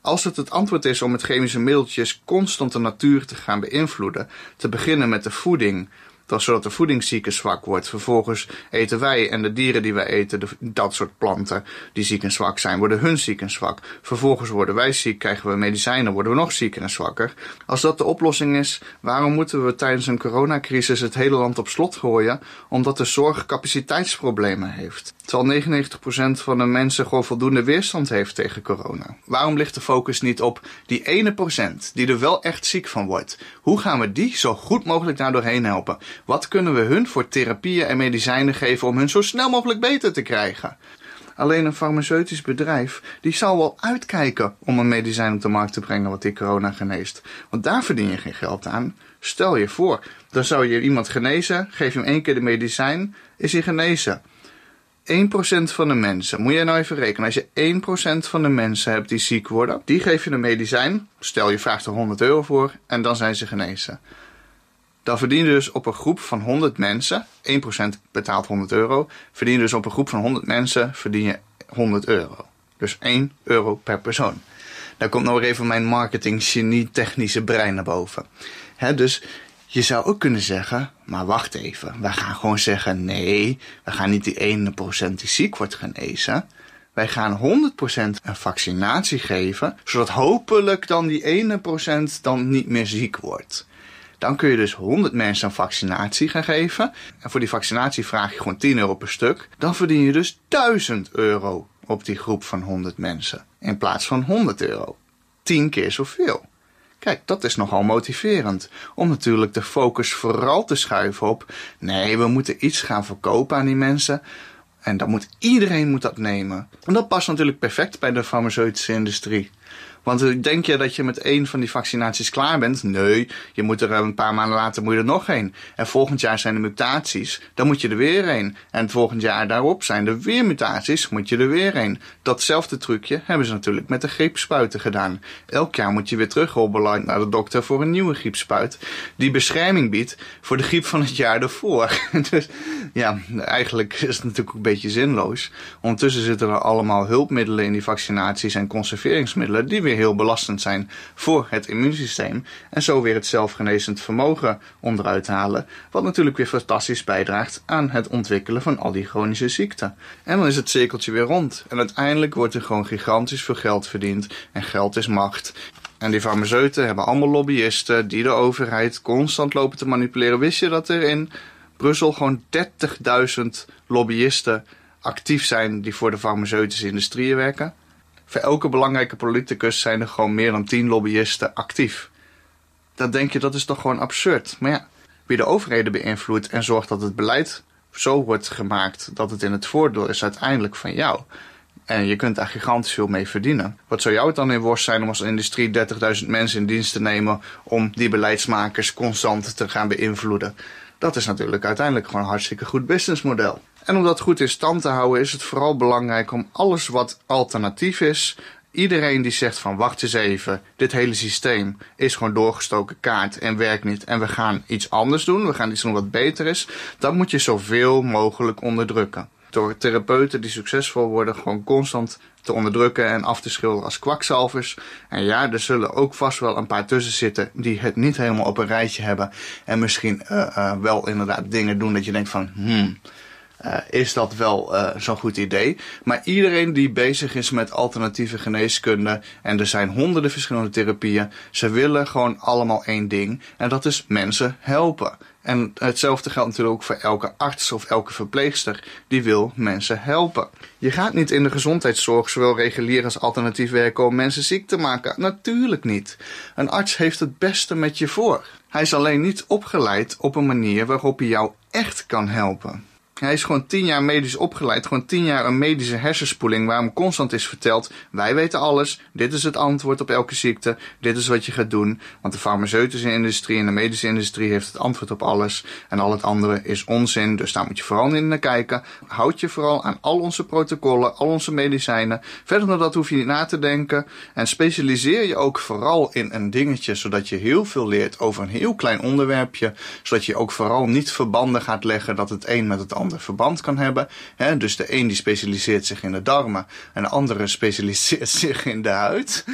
Als het het antwoord is om met chemische middeltjes constant de natuur te gaan beïnvloeden, te beginnen met de voeding, dat zodat de voedingszieke zwak wordt. Vervolgens eten wij en de dieren die wij eten, dat soort planten die ziek en zwak zijn, worden hun ziek en zwak. Vervolgens worden wij ziek, krijgen we medicijnen, worden we nog zieker en zwakker. Als dat de oplossing is, waarom moeten we tijdens een coronacrisis het hele land op slot gooien? Omdat de zorg capaciteitsproblemen heeft. Terwijl 99% van de mensen gewoon voldoende weerstand heeft tegen corona. Waarom ligt de focus niet op die ene procent die er wel echt ziek van wordt? Hoe gaan we die zo goed mogelijk daar doorheen helpen? Wat kunnen we hun voor therapieën en medicijnen geven om hun zo snel mogelijk beter te krijgen? Alleen een farmaceutisch bedrijf, die zal wel uitkijken om een medicijn op de markt te brengen wat die corona geneest. Want daar verdien je geen geld aan. Stel je voor, dan zou je iemand genezen, geef hem één keer de medicijn, is hij genezen. 1% van de mensen, moet je nou even rekenen, als je 1% van de mensen hebt die ziek worden, die geef je een medicijn, stel je vraagt er 100 euro voor en dan zijn ze genezen. Dan verdien je dus op een groep van 100 mensen, 1% betaalt 100 euro, verdien je dus op een groep van 100 mensen verdien je 100 euro. Dus 1 euro per persoon. Daar komt nog even mijn marketing genie technische brein naar boven. dus je zou ook kunnen zeggen, maar wacht even. We gaan gewoon zeggen, nee, we gaan niet die ene procent die ziek wordt genezen. Wij gaan 100% een vaccinatie geven, zodat hopelijk dan die ene procent dan niet meer ziek wordt. Dan kun je dus 100 mensen een vaccinatie gaan geven. En voor die vaccinatie vraag je gewoon 10 euro per stuk. Dan verdien je dus 1000 euro op die groep van 100 mensen. In plaats van 100 euro. 10 keer zoveel. Kijk, dat is nogal motiverend. Om natuurlijk de focus vooral te schuiven op. Nee, we moeten iets gaan verkopen aan die mensen. En dan moet iedereen moet dat nemen. En dat past natuurlijk perfect bij de farmaceutische industrie. Want denk je dat je met één van die vaccinaties klaar bent? Nee, je moet er een paar maanden later moet je er nog heen. En volgend jaar zijn er mutaties, dan moet je er weer heen. En volgend jaar daarop zijn er weer mutaties, moet je er weer heen. Datzelfde trucje hebben ze natuurlijk met de griepspuiten gedaan. Elk jaar moet je weer terughobbelen naar de dokter voor een nieuwe griepspuit. Die bescherming biedt voor de griep van het jaar ervoor. dus ja, eigenlijk is het natuurlijk een beetje zinloos. Ondertussen zitten er allemaal hulpmiddelen in die vaccinaties en conserveringsmiddelen die weer heel belastend zijn voor het immuunsysteem. En zo weer het zelfgenezend vermogen onderuit halen. Wat natuurlijk weer fantastisch bijdraagt aan het ontwikkelen van al die chronische ziekten. En dan is het cirkeltje weer rond. En uiteindelijk wordt er gewoon gigantisch veel geld verdiend. En geld is macht. En die farmaceuten hebben allemaal lobbyisten die de overheid constant lopen te manipuleren. Wist je dat er in Brussel gewoon 30.000 lobbyisten actief zijn die voor de farmaceutische industrieën werken? Voor elke belangrijke politicus zijn er gewoon meer dan 10 lobbyisten actief. Dan denk je dat is toch gewoon absurd. Maar ja, wie de overheden beïnvloedt en zorgt dat het beleid zo wordt gemaakt dat het in het voordeel is uiteindelijk van jou. En je kunt daar gigantisch veel mee verdienen. Wat zou jou het dan in worst zijn om als industrie 30.000 mensen in dienst te nemen om die beleidsmakers constant te gaan beïnvloeden? Dat is natuurlijk uiteindelijk gewoon een hartstikke goed businessmodel. En om dat goed in stand te houden is het vooral belangrijk om alles wat alternatief is, iedereen die zegt van wacht eens even, dit hele systeem is gewoon doorgestoken kaart en werkt niet en we gaan iets anders doen, we gaan iets doen wat beter is, dan moet je zoveel mogelijk onderdrukken. Door therapeuten die succesvol worden gewoon constant te onderdrukken en af te schilderen als kwakzalvers. En ja, er zullen ook vast wel een paar tussen zitten die het niet helemaal op een rijtje hebben. En misschien uh, uh, wel inderdaad dingen doen dat je denkt van, hmm, uh, is dat wel uh, zo'n goed idee. Maar iedereen die bezig is met alternatieve geneeskunde, en er zijn honderden verschillende therapieën, ze willen gewoon allemaal één ding. En dat is mensen helpen. En hetzelfde geldt natuurlijk ook voor elke arts of elke verpleegster die wil mensen helpen. Je gaat niet in de gezondheidszorg, zowel regulier als alternatief werken om mensen ziek te maken. Natuurlijk niet. Een arts heeft het beste met je voor. Hij is alleen niet opgeleid op een manier waarop hij jou echt kan helpen. Hij is gewoon tien jaar medisch opgeleid, gewoon tien jaar een medische hersenspoeling waar hem constant is verteld, wij weten alles, dit is het antwoord op elke ziekte, dit is wat je gaat doen. Want de farmaceutische industrie en de medische industrie heeft het antwoord op alles en al het andere is onzin, dus daar moet je vooral in naar kijken. Houd je vooral aan al onze protocollen, al onze medicijnen. Verder dan dat hoef je niet na te denken en specialiseer je ook vooral in een dingetje, zodat je heel veel leert over een heel klein onderwerpje, zodat je ook vooral niet verbanden gaat leggen dat het een met het ander verband kan hebben. Hè? Dus de een die specialiseert zich in de darmen en de andere specialiseert zich in de huid.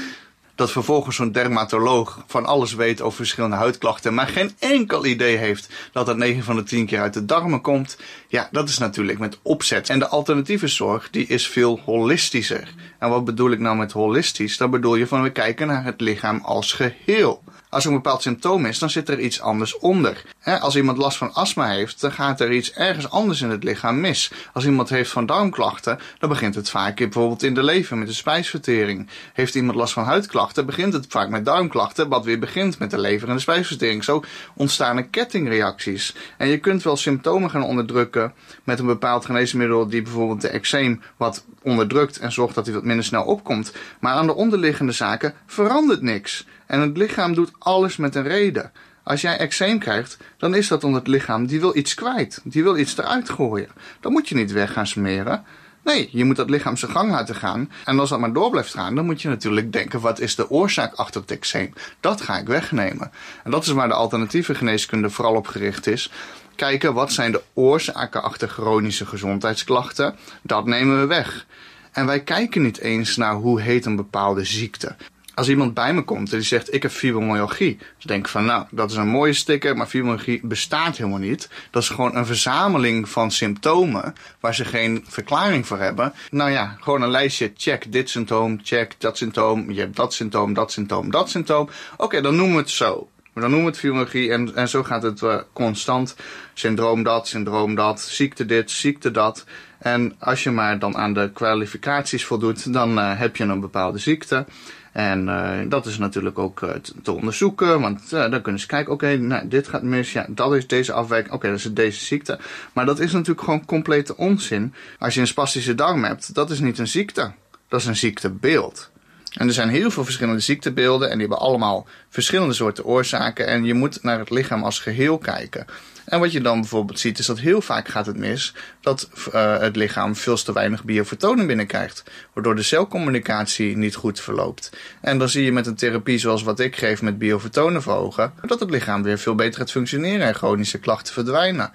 Dat vervolgens zo'n dermatoloog van alles weet over verschillende huidklachten, maar geen enkel idee heeft dat dat 9 van de 10 keer uit de darmen komt. Ja, dat is natuurlijk met opzet. En de alternatieve zorg, die is veel holistischer. En wat bedoel ik nou met holistisch? Dan bedoel je van we kijken naar het lichaam als geheel. Als er een bepaald symptoom is, dan zit er iets anders onder. Als iemand last van astma heeft, dan gaat er iets ergens anders in het lichaam mis. Als iemand heeft van darmklachten, dan begint het vaak bijvoorbeeld in de lever met de spijsvertering. Heeft iemand last van huidklachten, begint het vaak met darmklachten, wat weer begint met de lever en de spijsvertering. Zo ontstaan er kettingreacties. En je kunt wel symptomen gaan onderdrukken met een bepaald geneesmiddel die bijvoorbeeld de eczeem wat onderdrukt en zorgt dat hij wat minder snel opkomt. Maar aan de onderliggende zaken verandert niks. En het lichaam doet alles met een reden. Als jij eczeem krijgt, dan is dat omdat het lichaam die wil iets kwijt. Die wil iets eruit gooien. Dan moet je niet weg gaan smeren. Nee, je moet dat lichaam zijn gang laten gaan. En als dat maar door blijft gaan, dan moet je natuurlijk denken: wat is de oorzaak achter het eczeem? Dat ga ik wegnemen. En dat is waar de alternatieve geneeskunde vooral op gericht is. Kijken wat zijn de oorzaken achter chronische gezondheidsklachten. Dat nemen we weg. En wij kijken niet eens naar hoe heet een bepaalde ziekte als iemand bij me komt en die zegt ik heb fibromyalgie, dan denk ik van nou, dat is een mooie sticker, maar fibromyalgie bestaat helemaal niet. Dat is gewoon een verzameling van symptomen waar ze geen verklaring voor hebben. Nou ja, gewoon een lijstje, check dit symptoom, check dat symptoom, je hebt dat symptoom, dat symptoom, dat symptoom. Oké, dan noemen we het zo. Maar dan noemen we het fibromyalgie en, en zo gaat het uh, constant. Syndroom dat, syndroom dat, ziekte dit, ziekte dat. En als je maar dan aan de kwalificaties voldoet, dan uh, heb je een bepaalde ziekte. En uh, dat is natuurlijk ook uh, te onderzoeken, want uh, dan kunnen ze kijken, oké, nou, dit gaat mis, ja, dat is deze afwijking, oké, dat is deze ziekte. Maar dat is natuurlijk gewoon complete onzin. Als je een spastische darm hebt, dat is niet een ziekte, dat is een ziektebeeld. En er zijn heel veel verschillende ziektebeelden en die hebben allemaal verschillende soorten oorzaken. En je moet naar het lichaam als geheel kijken. En wat je dan bijvoorbeeld ziet, is dat heel vaak gaat het mis dat uh, het lichaam veel te weinig biofotonen binnenkrijgt. Waardoor de celcommunicatie niet goed verloopt. En dan zie je met een therapie zoals wat ik geef met biofotonen verhogen, dat het lichaam weer veel beter gaat functioneren en chronische klachten verdwijnen.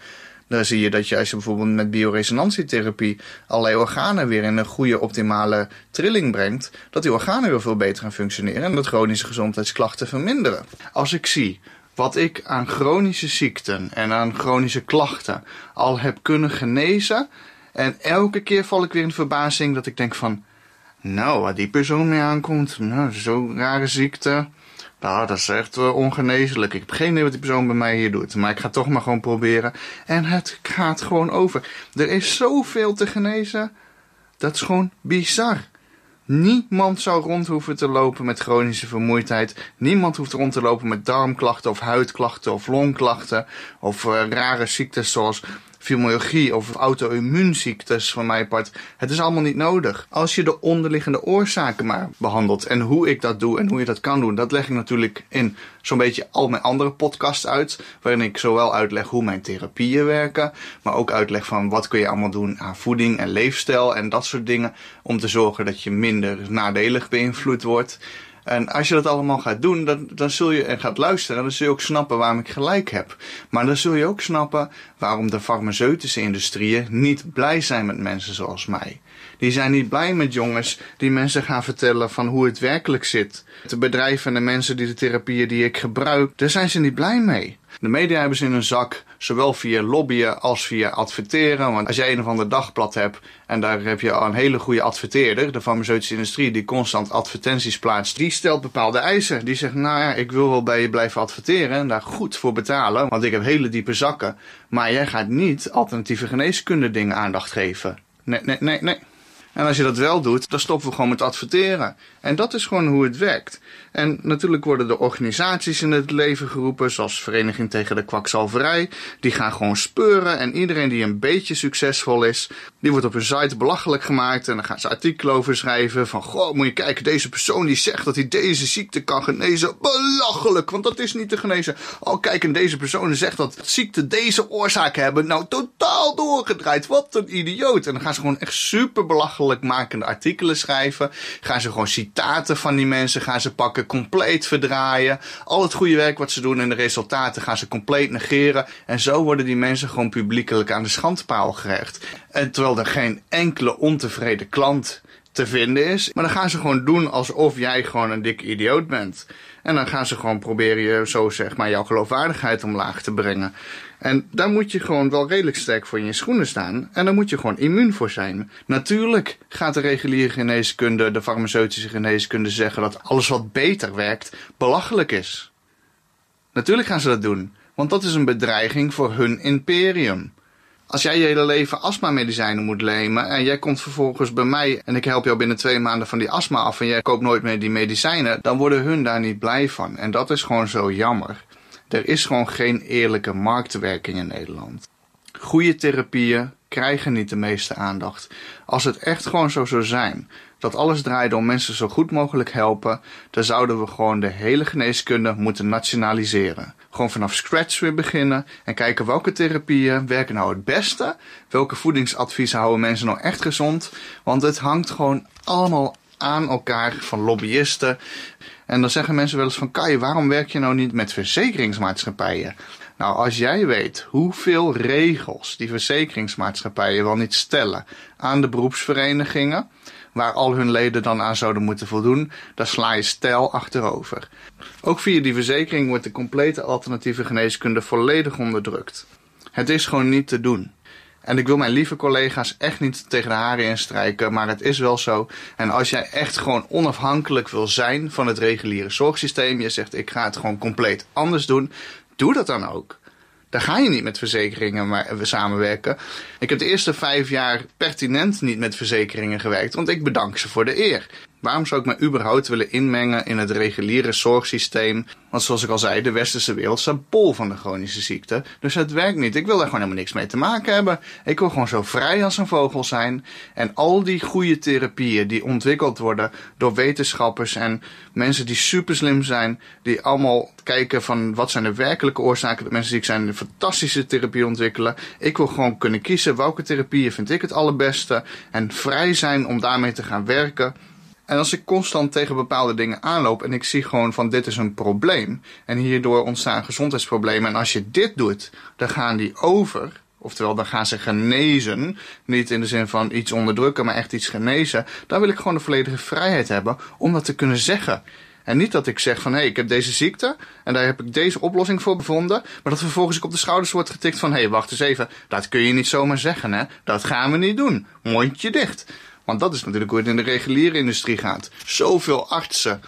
Dan zie je dat je als je bijvoorbeeld met bioresonantietherapie allerlei organen weer in een goede optimale trilling brengt, dat die organen weer veel beter gaan functioneren en dat chronische gezondheidsklachten verminderen. Als ik zie wat ik aan chronische ziekten en aan chronische klachten al heb kunnen genezen. En elke keer val ik weer in verbazing dat ik denk van, nou, waar die persoon mee aankomt, nou, zo'n rare ziekte. Nou, dat is echt uh, ongeneeslijk. Ik heb geen idee wat die persoon bij mij hier doet. Maar ik ga toch maar gewoon proberen. En het gaat gewoon over. Er is zoveel te genezen. Dat is gewoon bizar. Niemand zou rond hoeven te lopen met chronische vermoeidheid. Niemand hoeft rond te lopen met darmklachten of huidklachten of longklachten of uh, rare ziektes zoals fibromyalgie of auto-immuunziektes van mijn part. Het is allemaal niet nodig. Als je de onderliggende oorzaken maar behandelt. En hoe ik dat doe en hoe je dat kan doen, dat leg ik natuurlijk in zo'n beetje al mijn andere podcasts uit. Waarin ik zowel uitleg hoe mijn therapieën werken, maar ook uitleg van wat kun je allemaal doen aan voeding en leefstijl en dat soort dingen. Om te zorgen dat je minder nadelig beïnvloed wordt. En als je dat allemaal gaat doen, dan, dan zul je en gaat luisteren, dan zul je ook snappen waarom ik gelijk heb. Maar dan zul je ook snappen waarom de farmaceutische industrieën niet blij zijn met mensen zoals mij. Die zijn niet blij met jongens die mensen gaan vertellen van hoe het werkelijk zit. De bedrijven en de mensen die de therapieën die ik gebruik, daar zijn ze niet blij mee. De media hebben ze in hun zak, zowel via lobbyen als via adverteren. Want als jij een of ander dagblad hebt en daar heb je een hele goede adverteerder, de farmaceutische industrie die constant advertenties plaatst, die stelt bepaalde eisen. Die zegt, nou ja, ik wil wel bij je blijven adverteren en daar goed voor betalen, want ik heb hele diepe zakken. Maar jij gaat niet alternatieve geneeskunde dingen aandacht geven. Nee, nee, nee, nee. En als je dat wel doet, dan stoppen we gewoon met adverteren. En dat is gewoon hoe het werkt. En natuurlijk worden de organisaties in het leven geroepen, zoals Vereniging tegen de Kwakzalverij. Die gaan gewoon speuren en iedereen die een beetje succesvol is, die wordt op hun site belachelijk gemaakt. En dan gaan ze artikelen over schrijven van, goh, moet je kijken, deze persoon die zegt dat hij deze ziekte kan genezen. Belachelijk, want dat is niet te genezen. Oh, kijk, en deze persoon zegt dat ziekte deze oorzaak hebben. Nou, totaal doorgedraaid. Wat een idioot. En dan gaan ze gewoon echt super belachelijk makende artikelen schrijven. Gaan ze gewoon citaten van die mensen gaan ze pakken compleet verdraaien. Al het goede werk wat ze doen en de resultaten gaan ze compleet negeren. En zo worden die mensen gewoon publiekelijk aan de schandpaal gerecht. En terwijl er geen enkele ontevreden klant te vinden is. Maar dan gaan ze gewoon doen alsof jij gewoon een dikke idioot bent. En dan gaan ze gewoon proberen je zo zeg maar jouw geloofwaardigheid omlaag te brengen. En daar moet je gewoon wel redelijk sterk voor in je schoenen staan. En daar moet je gewoon immuun voor zijn. Natuurlijk gaat de reguliere geneeskunde, de farmaceutische geneeskunde zeggen dat alles wat beter werkt belachelijk is. Natuurlijk gaan ze dat doen, want dat is een bedreiging voor hun imperium. Als jij je hele leven astma-medicijnen moet nemen en jij komt vervolgens bij mij en ik help jou binnen twee maanden van die astma af en jij koopt nooit meer die medicijnen, dan worden hun daar niet blij van. En dat is gewoon zo jammer. Er is gewoon geen eerlijke marktwerking in Nederland. Goede therapieën krijgen niet de meeste aandacht. Als het echt gewoon zo zou zijn dat alles draaide om mensen zo goed mogelijk helpen, dan zouden we gewoon de hele geneeskunde moeten nationaliseren. Gewoon vanaf scratch weer beginnen en kijken welke therapieën werken nou het beste, welke voedingsadviezen houden mensen nou echt gezond, want het hangt gewoon allemaal aan elkaar van lobbyisten. En dan zeggen mensen wel eens van Kai, waarom werk je nou niet met verzekeringsmaatschappijen? Nou, als jij weet hoeveel regels die verzekeringsmaatschappijen wel niet stellen aan de beroepsverenigingen, waar al hun leden dan aan zouden moeten voldoen, dan sla je stijl achterover. Ook via die verzekering wordt de complete alternatieve geneeskunde volledig onderdrukt. Het is gewoon niet te doen. En ik wil mijn lieve collega's echt niet tegen de haren instrijken, maar het is wel zo. En als jij echt gewoon onafhankelijk wil zijn van het reguliere zorgsysteem, je zegt ik ga het gewoon compleet anders doen, doe dat dan ook. Daar ga je niet met verzekeringen maar samenwerken. Ik heb de eerste vijf jaar pertinent niet met verzekeringen gewerkt, want ik bedank ze voor de eer. Waarom zou ik me überhaupt willen inmengen in het reguliere zorgsysteem? Want zoals ik al zei, de westerse wereld staat bol van de chronische ziekte. Dus het werkt niet. Ik wil daar gewoon helemaal niks mee te maken hebben. Ik wil gewoon zo vrij als een vogel zijn. En al die goede therapieën die ontwikkeld worden door wetenschappers en mensen die super slim zijn, die allemaal kijken van wat zijn de werkelijke oorzaken dat mensen ziek zijn, een fantastische therapie ontwikkelen. Ik wil gewoon kunnen kiezen welke therapieën vind ik het allerbeste en vrij zijn om daarmee te gaan werken. En als ik constant tegen bepaalde dingen aanloop en ik zie gewoon van dit is een probleem en hierdoor ontstaan gezondheidsproblemen en als je dit doet, dan gaan die over. Oftewel, dan gaan ze genezen. Niet in de zin van iets onderdrukken, maar echt iets genezen. Dan wil ik gewoon de volledige vrijheid hebben om dat te kunnen zeggen. En niet dat ik zeg van hé, hey, ik heb deze ziekte en daar heb ik deze oplossing voor bevonden. Maar dat vervolgens ik op de schouders wordt getikt van hé, hey, wacht eens even. Dat kun je niet zomaar zeggen hè. Dat gaan we niet doen. Mondje dicht. Want dat is natuurlijk hoe het in de reguliere industrie gaat. Zoveel artsen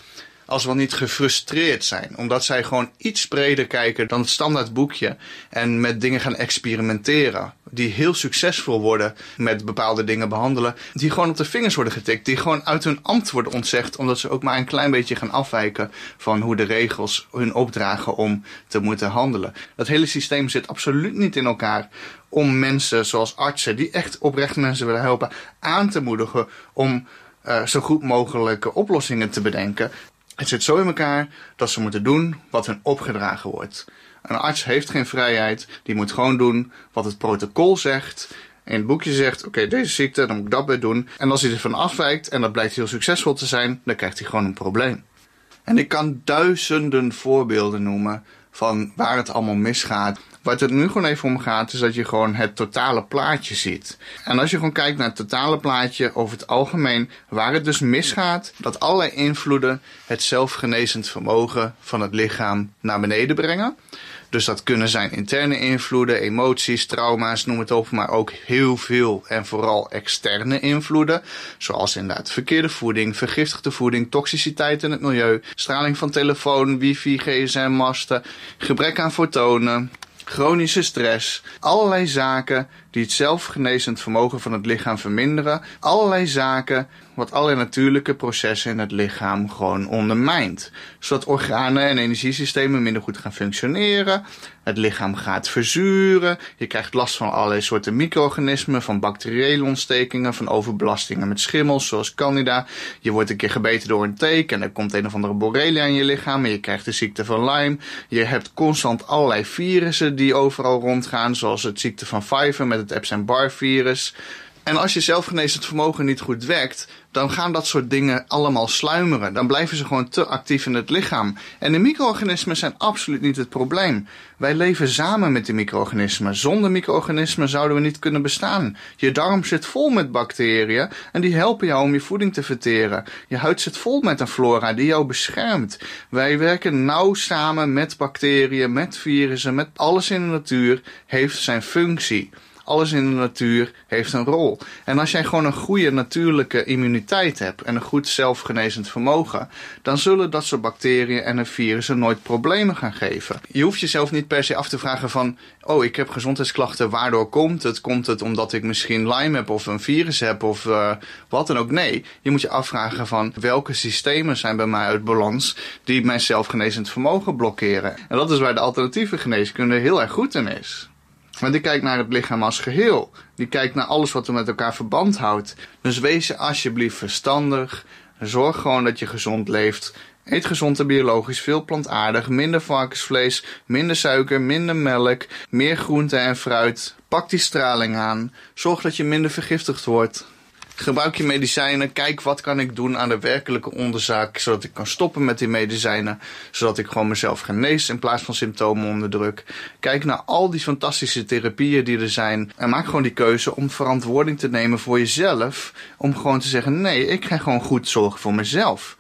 als wel niet gefrustreerd zijn. Omdat zij gewoon iets breder kijken dan het standaard boekje. En met dingen gaan experimenteren. Die heel succesvol worden met bepaalde dingen behandelen. Die gewoon op de vingers worden getikt. Die gewoon uit hun ambt worden ontzegd. Omdat ze ook maar een klein beetje gaan afwijken van hoe de regels hun opdragen om te moeten handelen. Dat hele systeem zit absoluut niet in elkaar om mensen zoals artsen, die echt oprecht mensen willen helpen, aan te moedigen om uh, zo goed mogelijke oplossingen te bedenken. Het zit zo in elkaar dat ze moeten doen wat hun opgedragen wordt. Een arts heeft geen vrijheid, die moet gewoon doen wat het protocol zegt. In het boekje zegt, oké, deze ziekte, dan moet ik dat bij doen. En als hij ervan afwijkt en dat blijkt heel succesvol te zijn, dan krijgt hij gewoon een probleem. En ik kan duizenden voorbeelden noemen van waar het allemaal misgaat. Wat het nu gewoon even om gaat, is dat je gewoon het totale plaatje ziet. En als je gewoon kijkt naar het totale plaatje over het algemeen, waar het dus misgaat, dat allerlei invloeden het zelfgenezend vermogen van het lichaam naar beneden brengen. Dus dat kunnen zijn interne invloeden, emoties, trauma's, noem het op, maar ook heel veel en vooral externe invloeden. Zoals inderdaad verkeerde voeding, vergiftigde voeding, toxiciteit in het milieu, straling van telefoon, wifi, gsm-masten, gebrek aan fotonen, chronische stress, allerlei zaken die het zelfgenezend vermogen van het lichaam verminderen, allerlei zaken wat alle natuurlijke processen in het lichaam gewoon ondermijnt. Zodat organen en energiesystemen minder goed gaan functioneren. Het lichaam gaat verzuren. Je krijgt last van allerlei soorten micro-organismen, van bacteriële ontstekingen, van overbelastingen met schimmels, zoals Candida. Je wordt een keer gebeten door een teek en er komt een of andere borrelia in je lichaam en je krijgt de ziekte van Lyme. Je hebt constant allerlei virussen die overal rondgaan, zoals het ziekte van Pfeiffer met het Epstein-Barr virus. En als je zelfgenezend vermogen niet goed werkt, dan gaan dat soort dingen allemaal sluimeren. Dan blijven ze gewoon te actief in het lichaam. En de micro-organismen zijn absoluut niet het probleem. Wij leven samen met de micro-organismen. Zonder micro-organismen zouden we niet kunnen bestaan. Je darm zit vol met bacteriën en die helpen jou om je voeding te verteren. Je huid zit vol met een flora die jou beschermt. Wij werken nauw samen met bacteriën, met virussen, met alles in de natuur heeft zijn functie alles in de natuur heeft een rol. En als jij gewoon een goede natuurlijke immuniteit hebt en een goed zelfgenezend vermogen, dan zullen dat soort bacteriën en virussen nooit problemen gaan geven. Je hoeft jezelf niet per se af te vragen van, oh ik heb gezondheidsklachten, waardoor komt het? Komt het omdat ik misschien Lyme heb of een virus heb of uh, wat dan ook? Nee, je moet je afvragen van welke systemen zijn bij mij uit balans die mijn zelfgenezend vermogen blokkeren. En dat is waar de alternatieve geneeskunde heel erg goed in is. Maar die kijkt naar het lichaam als geheel. Die kijkt naar alles wat er met elkaar verband houdt. Dus wees alsjeblieft verstandig. Zorg gewoon dat je gezond leeft. Eet gezond en biologisch, veel plantaardig, minder varkensvlees, minder suiker, minder melk, meer groente en fruit. Pak die straling aan. Zorg dat je minder vergiftigd wordt. Gebruik je medicijnen. Kijk wat kan ik doen aan de werkelijke onderzaak. Zodat ik kan stoppen met die medicijnen. Zodat ik gewoon mezelf genees in plaats van symptomen onderdruk. Kijk naar al die fantastische therapieën die er zijn. En maak gewoon die keuze om verantwoording te nemen voor jezelf. Om gewoon te zeggen nee, ik ga gewoon goed zorgen voor mezelf.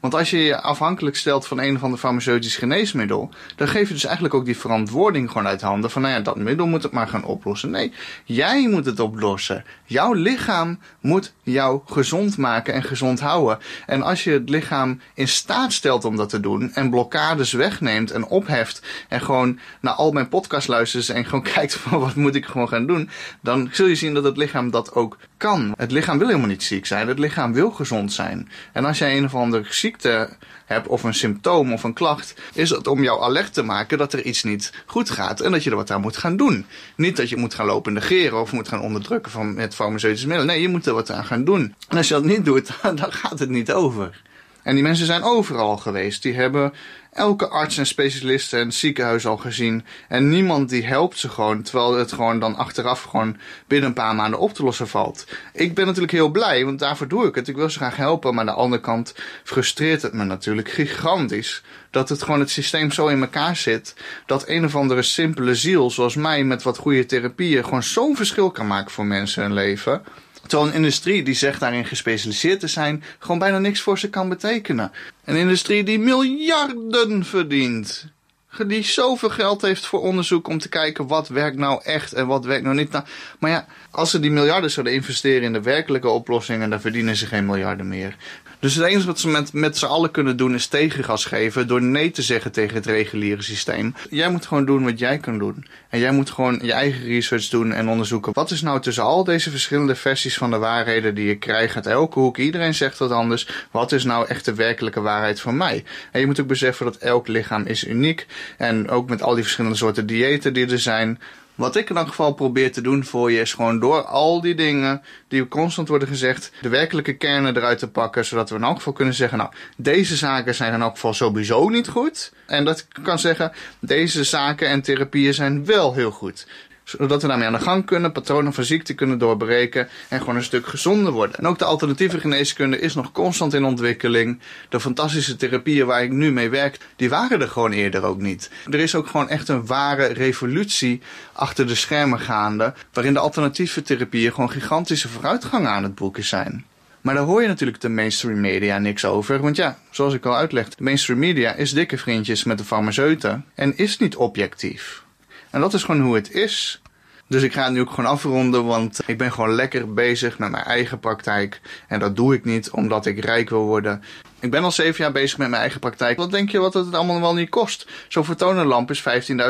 Want als je je afhankelijk stelt van een of ander farmaceutisch geneesmiddel, dan geef je dus eigenlijk ook die verantwoording gewoon uit handen van, nou ja, dat middel moet het maar gaan oplossen. Nee, jij moet het oplossen. Jouw lichaam moet jou gezond maken en gezond houden. En als je het lichaam in staat stelt om dat te doen en blokkades wegneemt en opheft en gewoon naar al mijn podcast luistert en gewoon kijkt van wat moet ik gewoon gaan doen, dan zul je zien dat het lichaam dat ook kan. Het lichaam wil helemaal niet ziek zijn. Het lichaam wil gezond zijn. En als jij een of andere ziekte hebt, of een symptoom of een klacht, is het om jou alert te maken dat er iets niet goed gaat en dat je er wat aan moet gaan doen. Niet dat je moet gaan lopen negeren of moet gaan onderdrukken van, met farmaceutische middelen. Nee, je moet er wat aan gaan doen. En als je dat niet doet, dan gaat het niet over. En die mensen zijn overal geweest. Die hebben elke arts en specialist en ziekenhuis al gezien. En niemand die helpt ze gewoon. Terwijl het gewoon dan achteraf gewoon binnen een paar maanden op te lossen valt. Ik ben natuurlijk heel blij, want daarvoor doe ik het. Ik wil ze graag helpen. Maar aan de andere kant frustreert het me natuurlijk gigantisch. Dat het gewoon het systeem zo in elkaar zit. Dat een of andere simpele ziel zoals mij met wat goede therapieën gewoon zo'n verschil kan maken voor mensen hun leven. Terwijl een industrie die zegt daarin gespecialiseerd te zijn, gewoon bijna niks voor ze kan betekenen. Een industrie die miljarden verdient. Die zoveel geld heeft voor onderzoek om te kijken wat werkt nou echt en wat werkt nou niet. Nou, maar ja, als ze die miljarden zouden investeren in de werkelijke oplossingen, dan verdienen ze geen miljarden meer. Dus het enige wat ze met, met z'n allen kunnen doen is tegengas geven door nee te zeggen tegen het reguliere systeem. Jij moet gewoon doen wat jij kan doen. En jij moet gewoon je eigen research doen en onderzoeken. Wat is nou tussen al deze verschillende versies van de waarheden die je krijgt uit elke hoek? Iedereen zegt wat anders. Wat is nou echt de werkelijke waarheid voor mij? En je moet ook beseffen dat elk lichaam is uniek. En ook met al die verschillende soorten diëten die er zijn. Wat ik in elk geval probeer te doen voor je is gewoon door al die dingen die constant worden gezegd, de werkelijke kernen eruit te pakken, zodat we in elk geval kunnen zeggen, nou, deze zaken zijn in elk geval sowieso niet goed. En dat kan zeggen, deze zaken en therapieën zijn wel heel goed zodat we daarmee aan de gang kunnen, patronen van ziekte kunnen doorbreken en gewoon een stuk gezonder worden. En ook de alternatieve geneeskunde is nog constant in ontwikkeling. De fantastische therapieën waar ik nu mee werk, die waren er gewoon eerder ook niet. Er is ook gewoon echt een ware revolutie achter de schermen gaande, waarin de alternatieve therapieën gewoon gigantische vooruitgangen aan het boeken zijn. Maar daar hoor je natuurlijk de mainstream media niks over. Want ja, zoals ik al uitleg, de mainstream media is dikke vriendjes met de farmaceuten en is niet objectief. En dat is gewoon hoe het is. Dus ik ga het nu ook gewoon afronden, want ik ben gewoon lekker bezig met mijn eigen praktijk. En dat doe ik niet omdat ik rijk wil worden. Ik ben al zeven jaar bezig met mijn eigen praktijk. Wat denk je wat het allemaal wel niet kost? Zo'n fotonenlamp is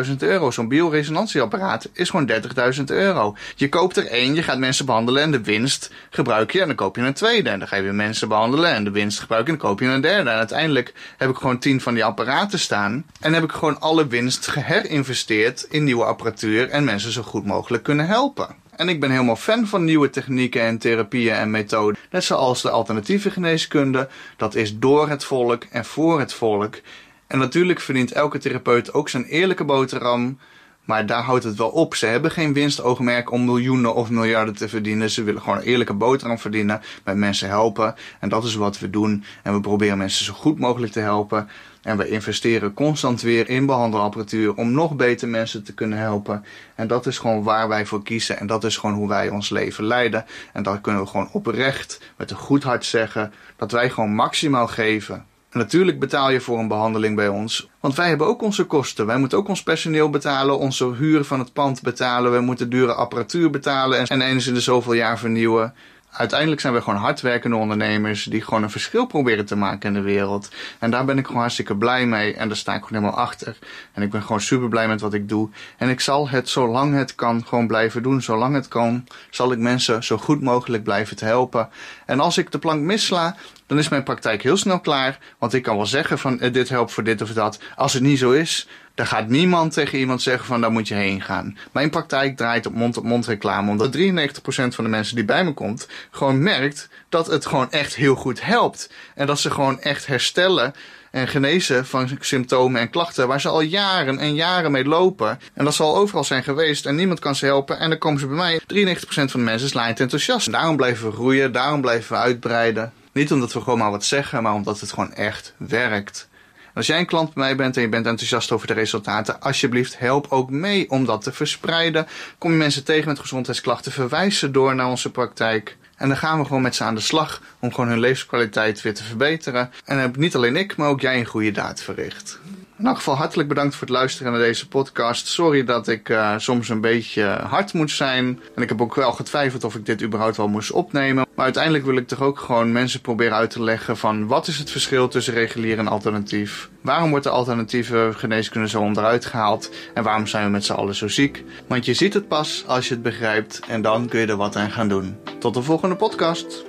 15.000 euro. Zo'n bioresonantieapparaat is gewoon 30.000 euro. Je koopt er één, je gaat mensen behandelen en de winst gebruik je. En dan koop je een tweede. En dan ga je weer mensen behandelen en de winst gebruiken en dan koop je een derde. En uiteindelijk heb ik gewoon tien van die apparaten staan. En heb ik gewoon alle winst geherinvesteerd in nieuwe apparatuur en mensen zo goed mogelijk kunnen helpen. En ik ben helemaal fan van nieuwe technieken en therapieën en methoden. Net zoals de alternatieve geneeskunde. Dat is door het volk en voor het volk. En natuurlijk verdient elke therapeut ook zijn eerlijke boterham. Maar daar houdt het wel op. Ze hebben geen winstoogmerk om miljoenen of miljarden te verdienen. Ze willen gewoon een eerlijke boterham verdienen. Met mensen helpen. En dat is wat we doen. En we proberen mensen zo goed mogelijk te helpen. En we investeren constant weer in behandelapparatuur om nog beter mensen te kunnen helpen. En dat is gewoon waar wij voor kiezen. En dat is gewoon hoe wij ons leven leiden. En dat kunnen we gewoon oprecht met een goed hart zeggen. Dat wij gewoon maximaal geven. En natuurlijk betaal je voor een behandeling bij ons. Want wij hebben ook onze kosten. Wij moeten ook ons personeel betalen, onze huur van het pand betalen. We moeten dure apparatuur betalen en eens in de zoveel jaar vernieuwen uiteindelijk zijn we gewoon hardwerkende ondernemers die gewoon een verschil proberen te maken in de wereld. En daar ben ik gewoon hartstikke blij mee en daar sta ik gewoon helemaal achter. En ik ben gewoon super blij met wat ik doe. En ik zal het zolang het kan gewoon blijven doen. Zolang het kan zal ik mensen zo goed mogelijk blijven te helpen. En als ik de plank missla, dan is mijn praktijk heel snel klaar. Want ik kan wel zeggen van eh, dit helpt voor dit of dat. Als het niet zo is, dan gaat niemand tegen iemand zeggen van daar moet je heen gaan. Mijn praktijk draait op mond-op-mond reclame. Omdat 93% van de mensen die bij me komt gewoon merkt dat het gewoon echt heel goed helpt. En dat ze gewoon echt herstellen en genezen van symptomen en klachten waar ze al jaren en jaren mee lopen. En dat zal overal zijn geweest en niemand kan ze helpen. En dan komen ze bij mij. 93% van de mensen is laaiend enthousiast. En daarom blijven we groeien, daarom blijven we uitbreiden. Niet omdat we gewoon maar wat zeggen, maar omdat het gewoon echt werkt. Als jij een klant bij mij bent en je bent enthousiast over de resultaten, alsjeblieft help ook mee om dat te verspreiden. Kom je mensen tegen met gezondheidsklachten, verwijs ze door naar onze praktijk. En dan gaan we gewoon met ze aan de slag om gewoon hun levenskwaliteit weer te verbeteren. En dan heb niet alleen ik, maar ook jij een goede daad verricht. In elk geval hartelijk bedankt voor het luisteren naar deze podcast. Sorry dat ik uh, soms een beetje hard moet zijn. En ik heb ook wel getwijfeld of ik dit überhaupt wel moest opnemen. Maar uiteindelijk wil ik toch ook gewoon mensen proberen uit te leggen van wat is het verschil tussen regulier en alternatief? Waarom wordt de alternatieve geneeskunde zo onderuit gehaald? En waarom zijn we met z'n allen zo ziek? Want je ziet het pas als je het begrijpt en dan kun je er wat aan gaan doen. Tot de volgende podcast.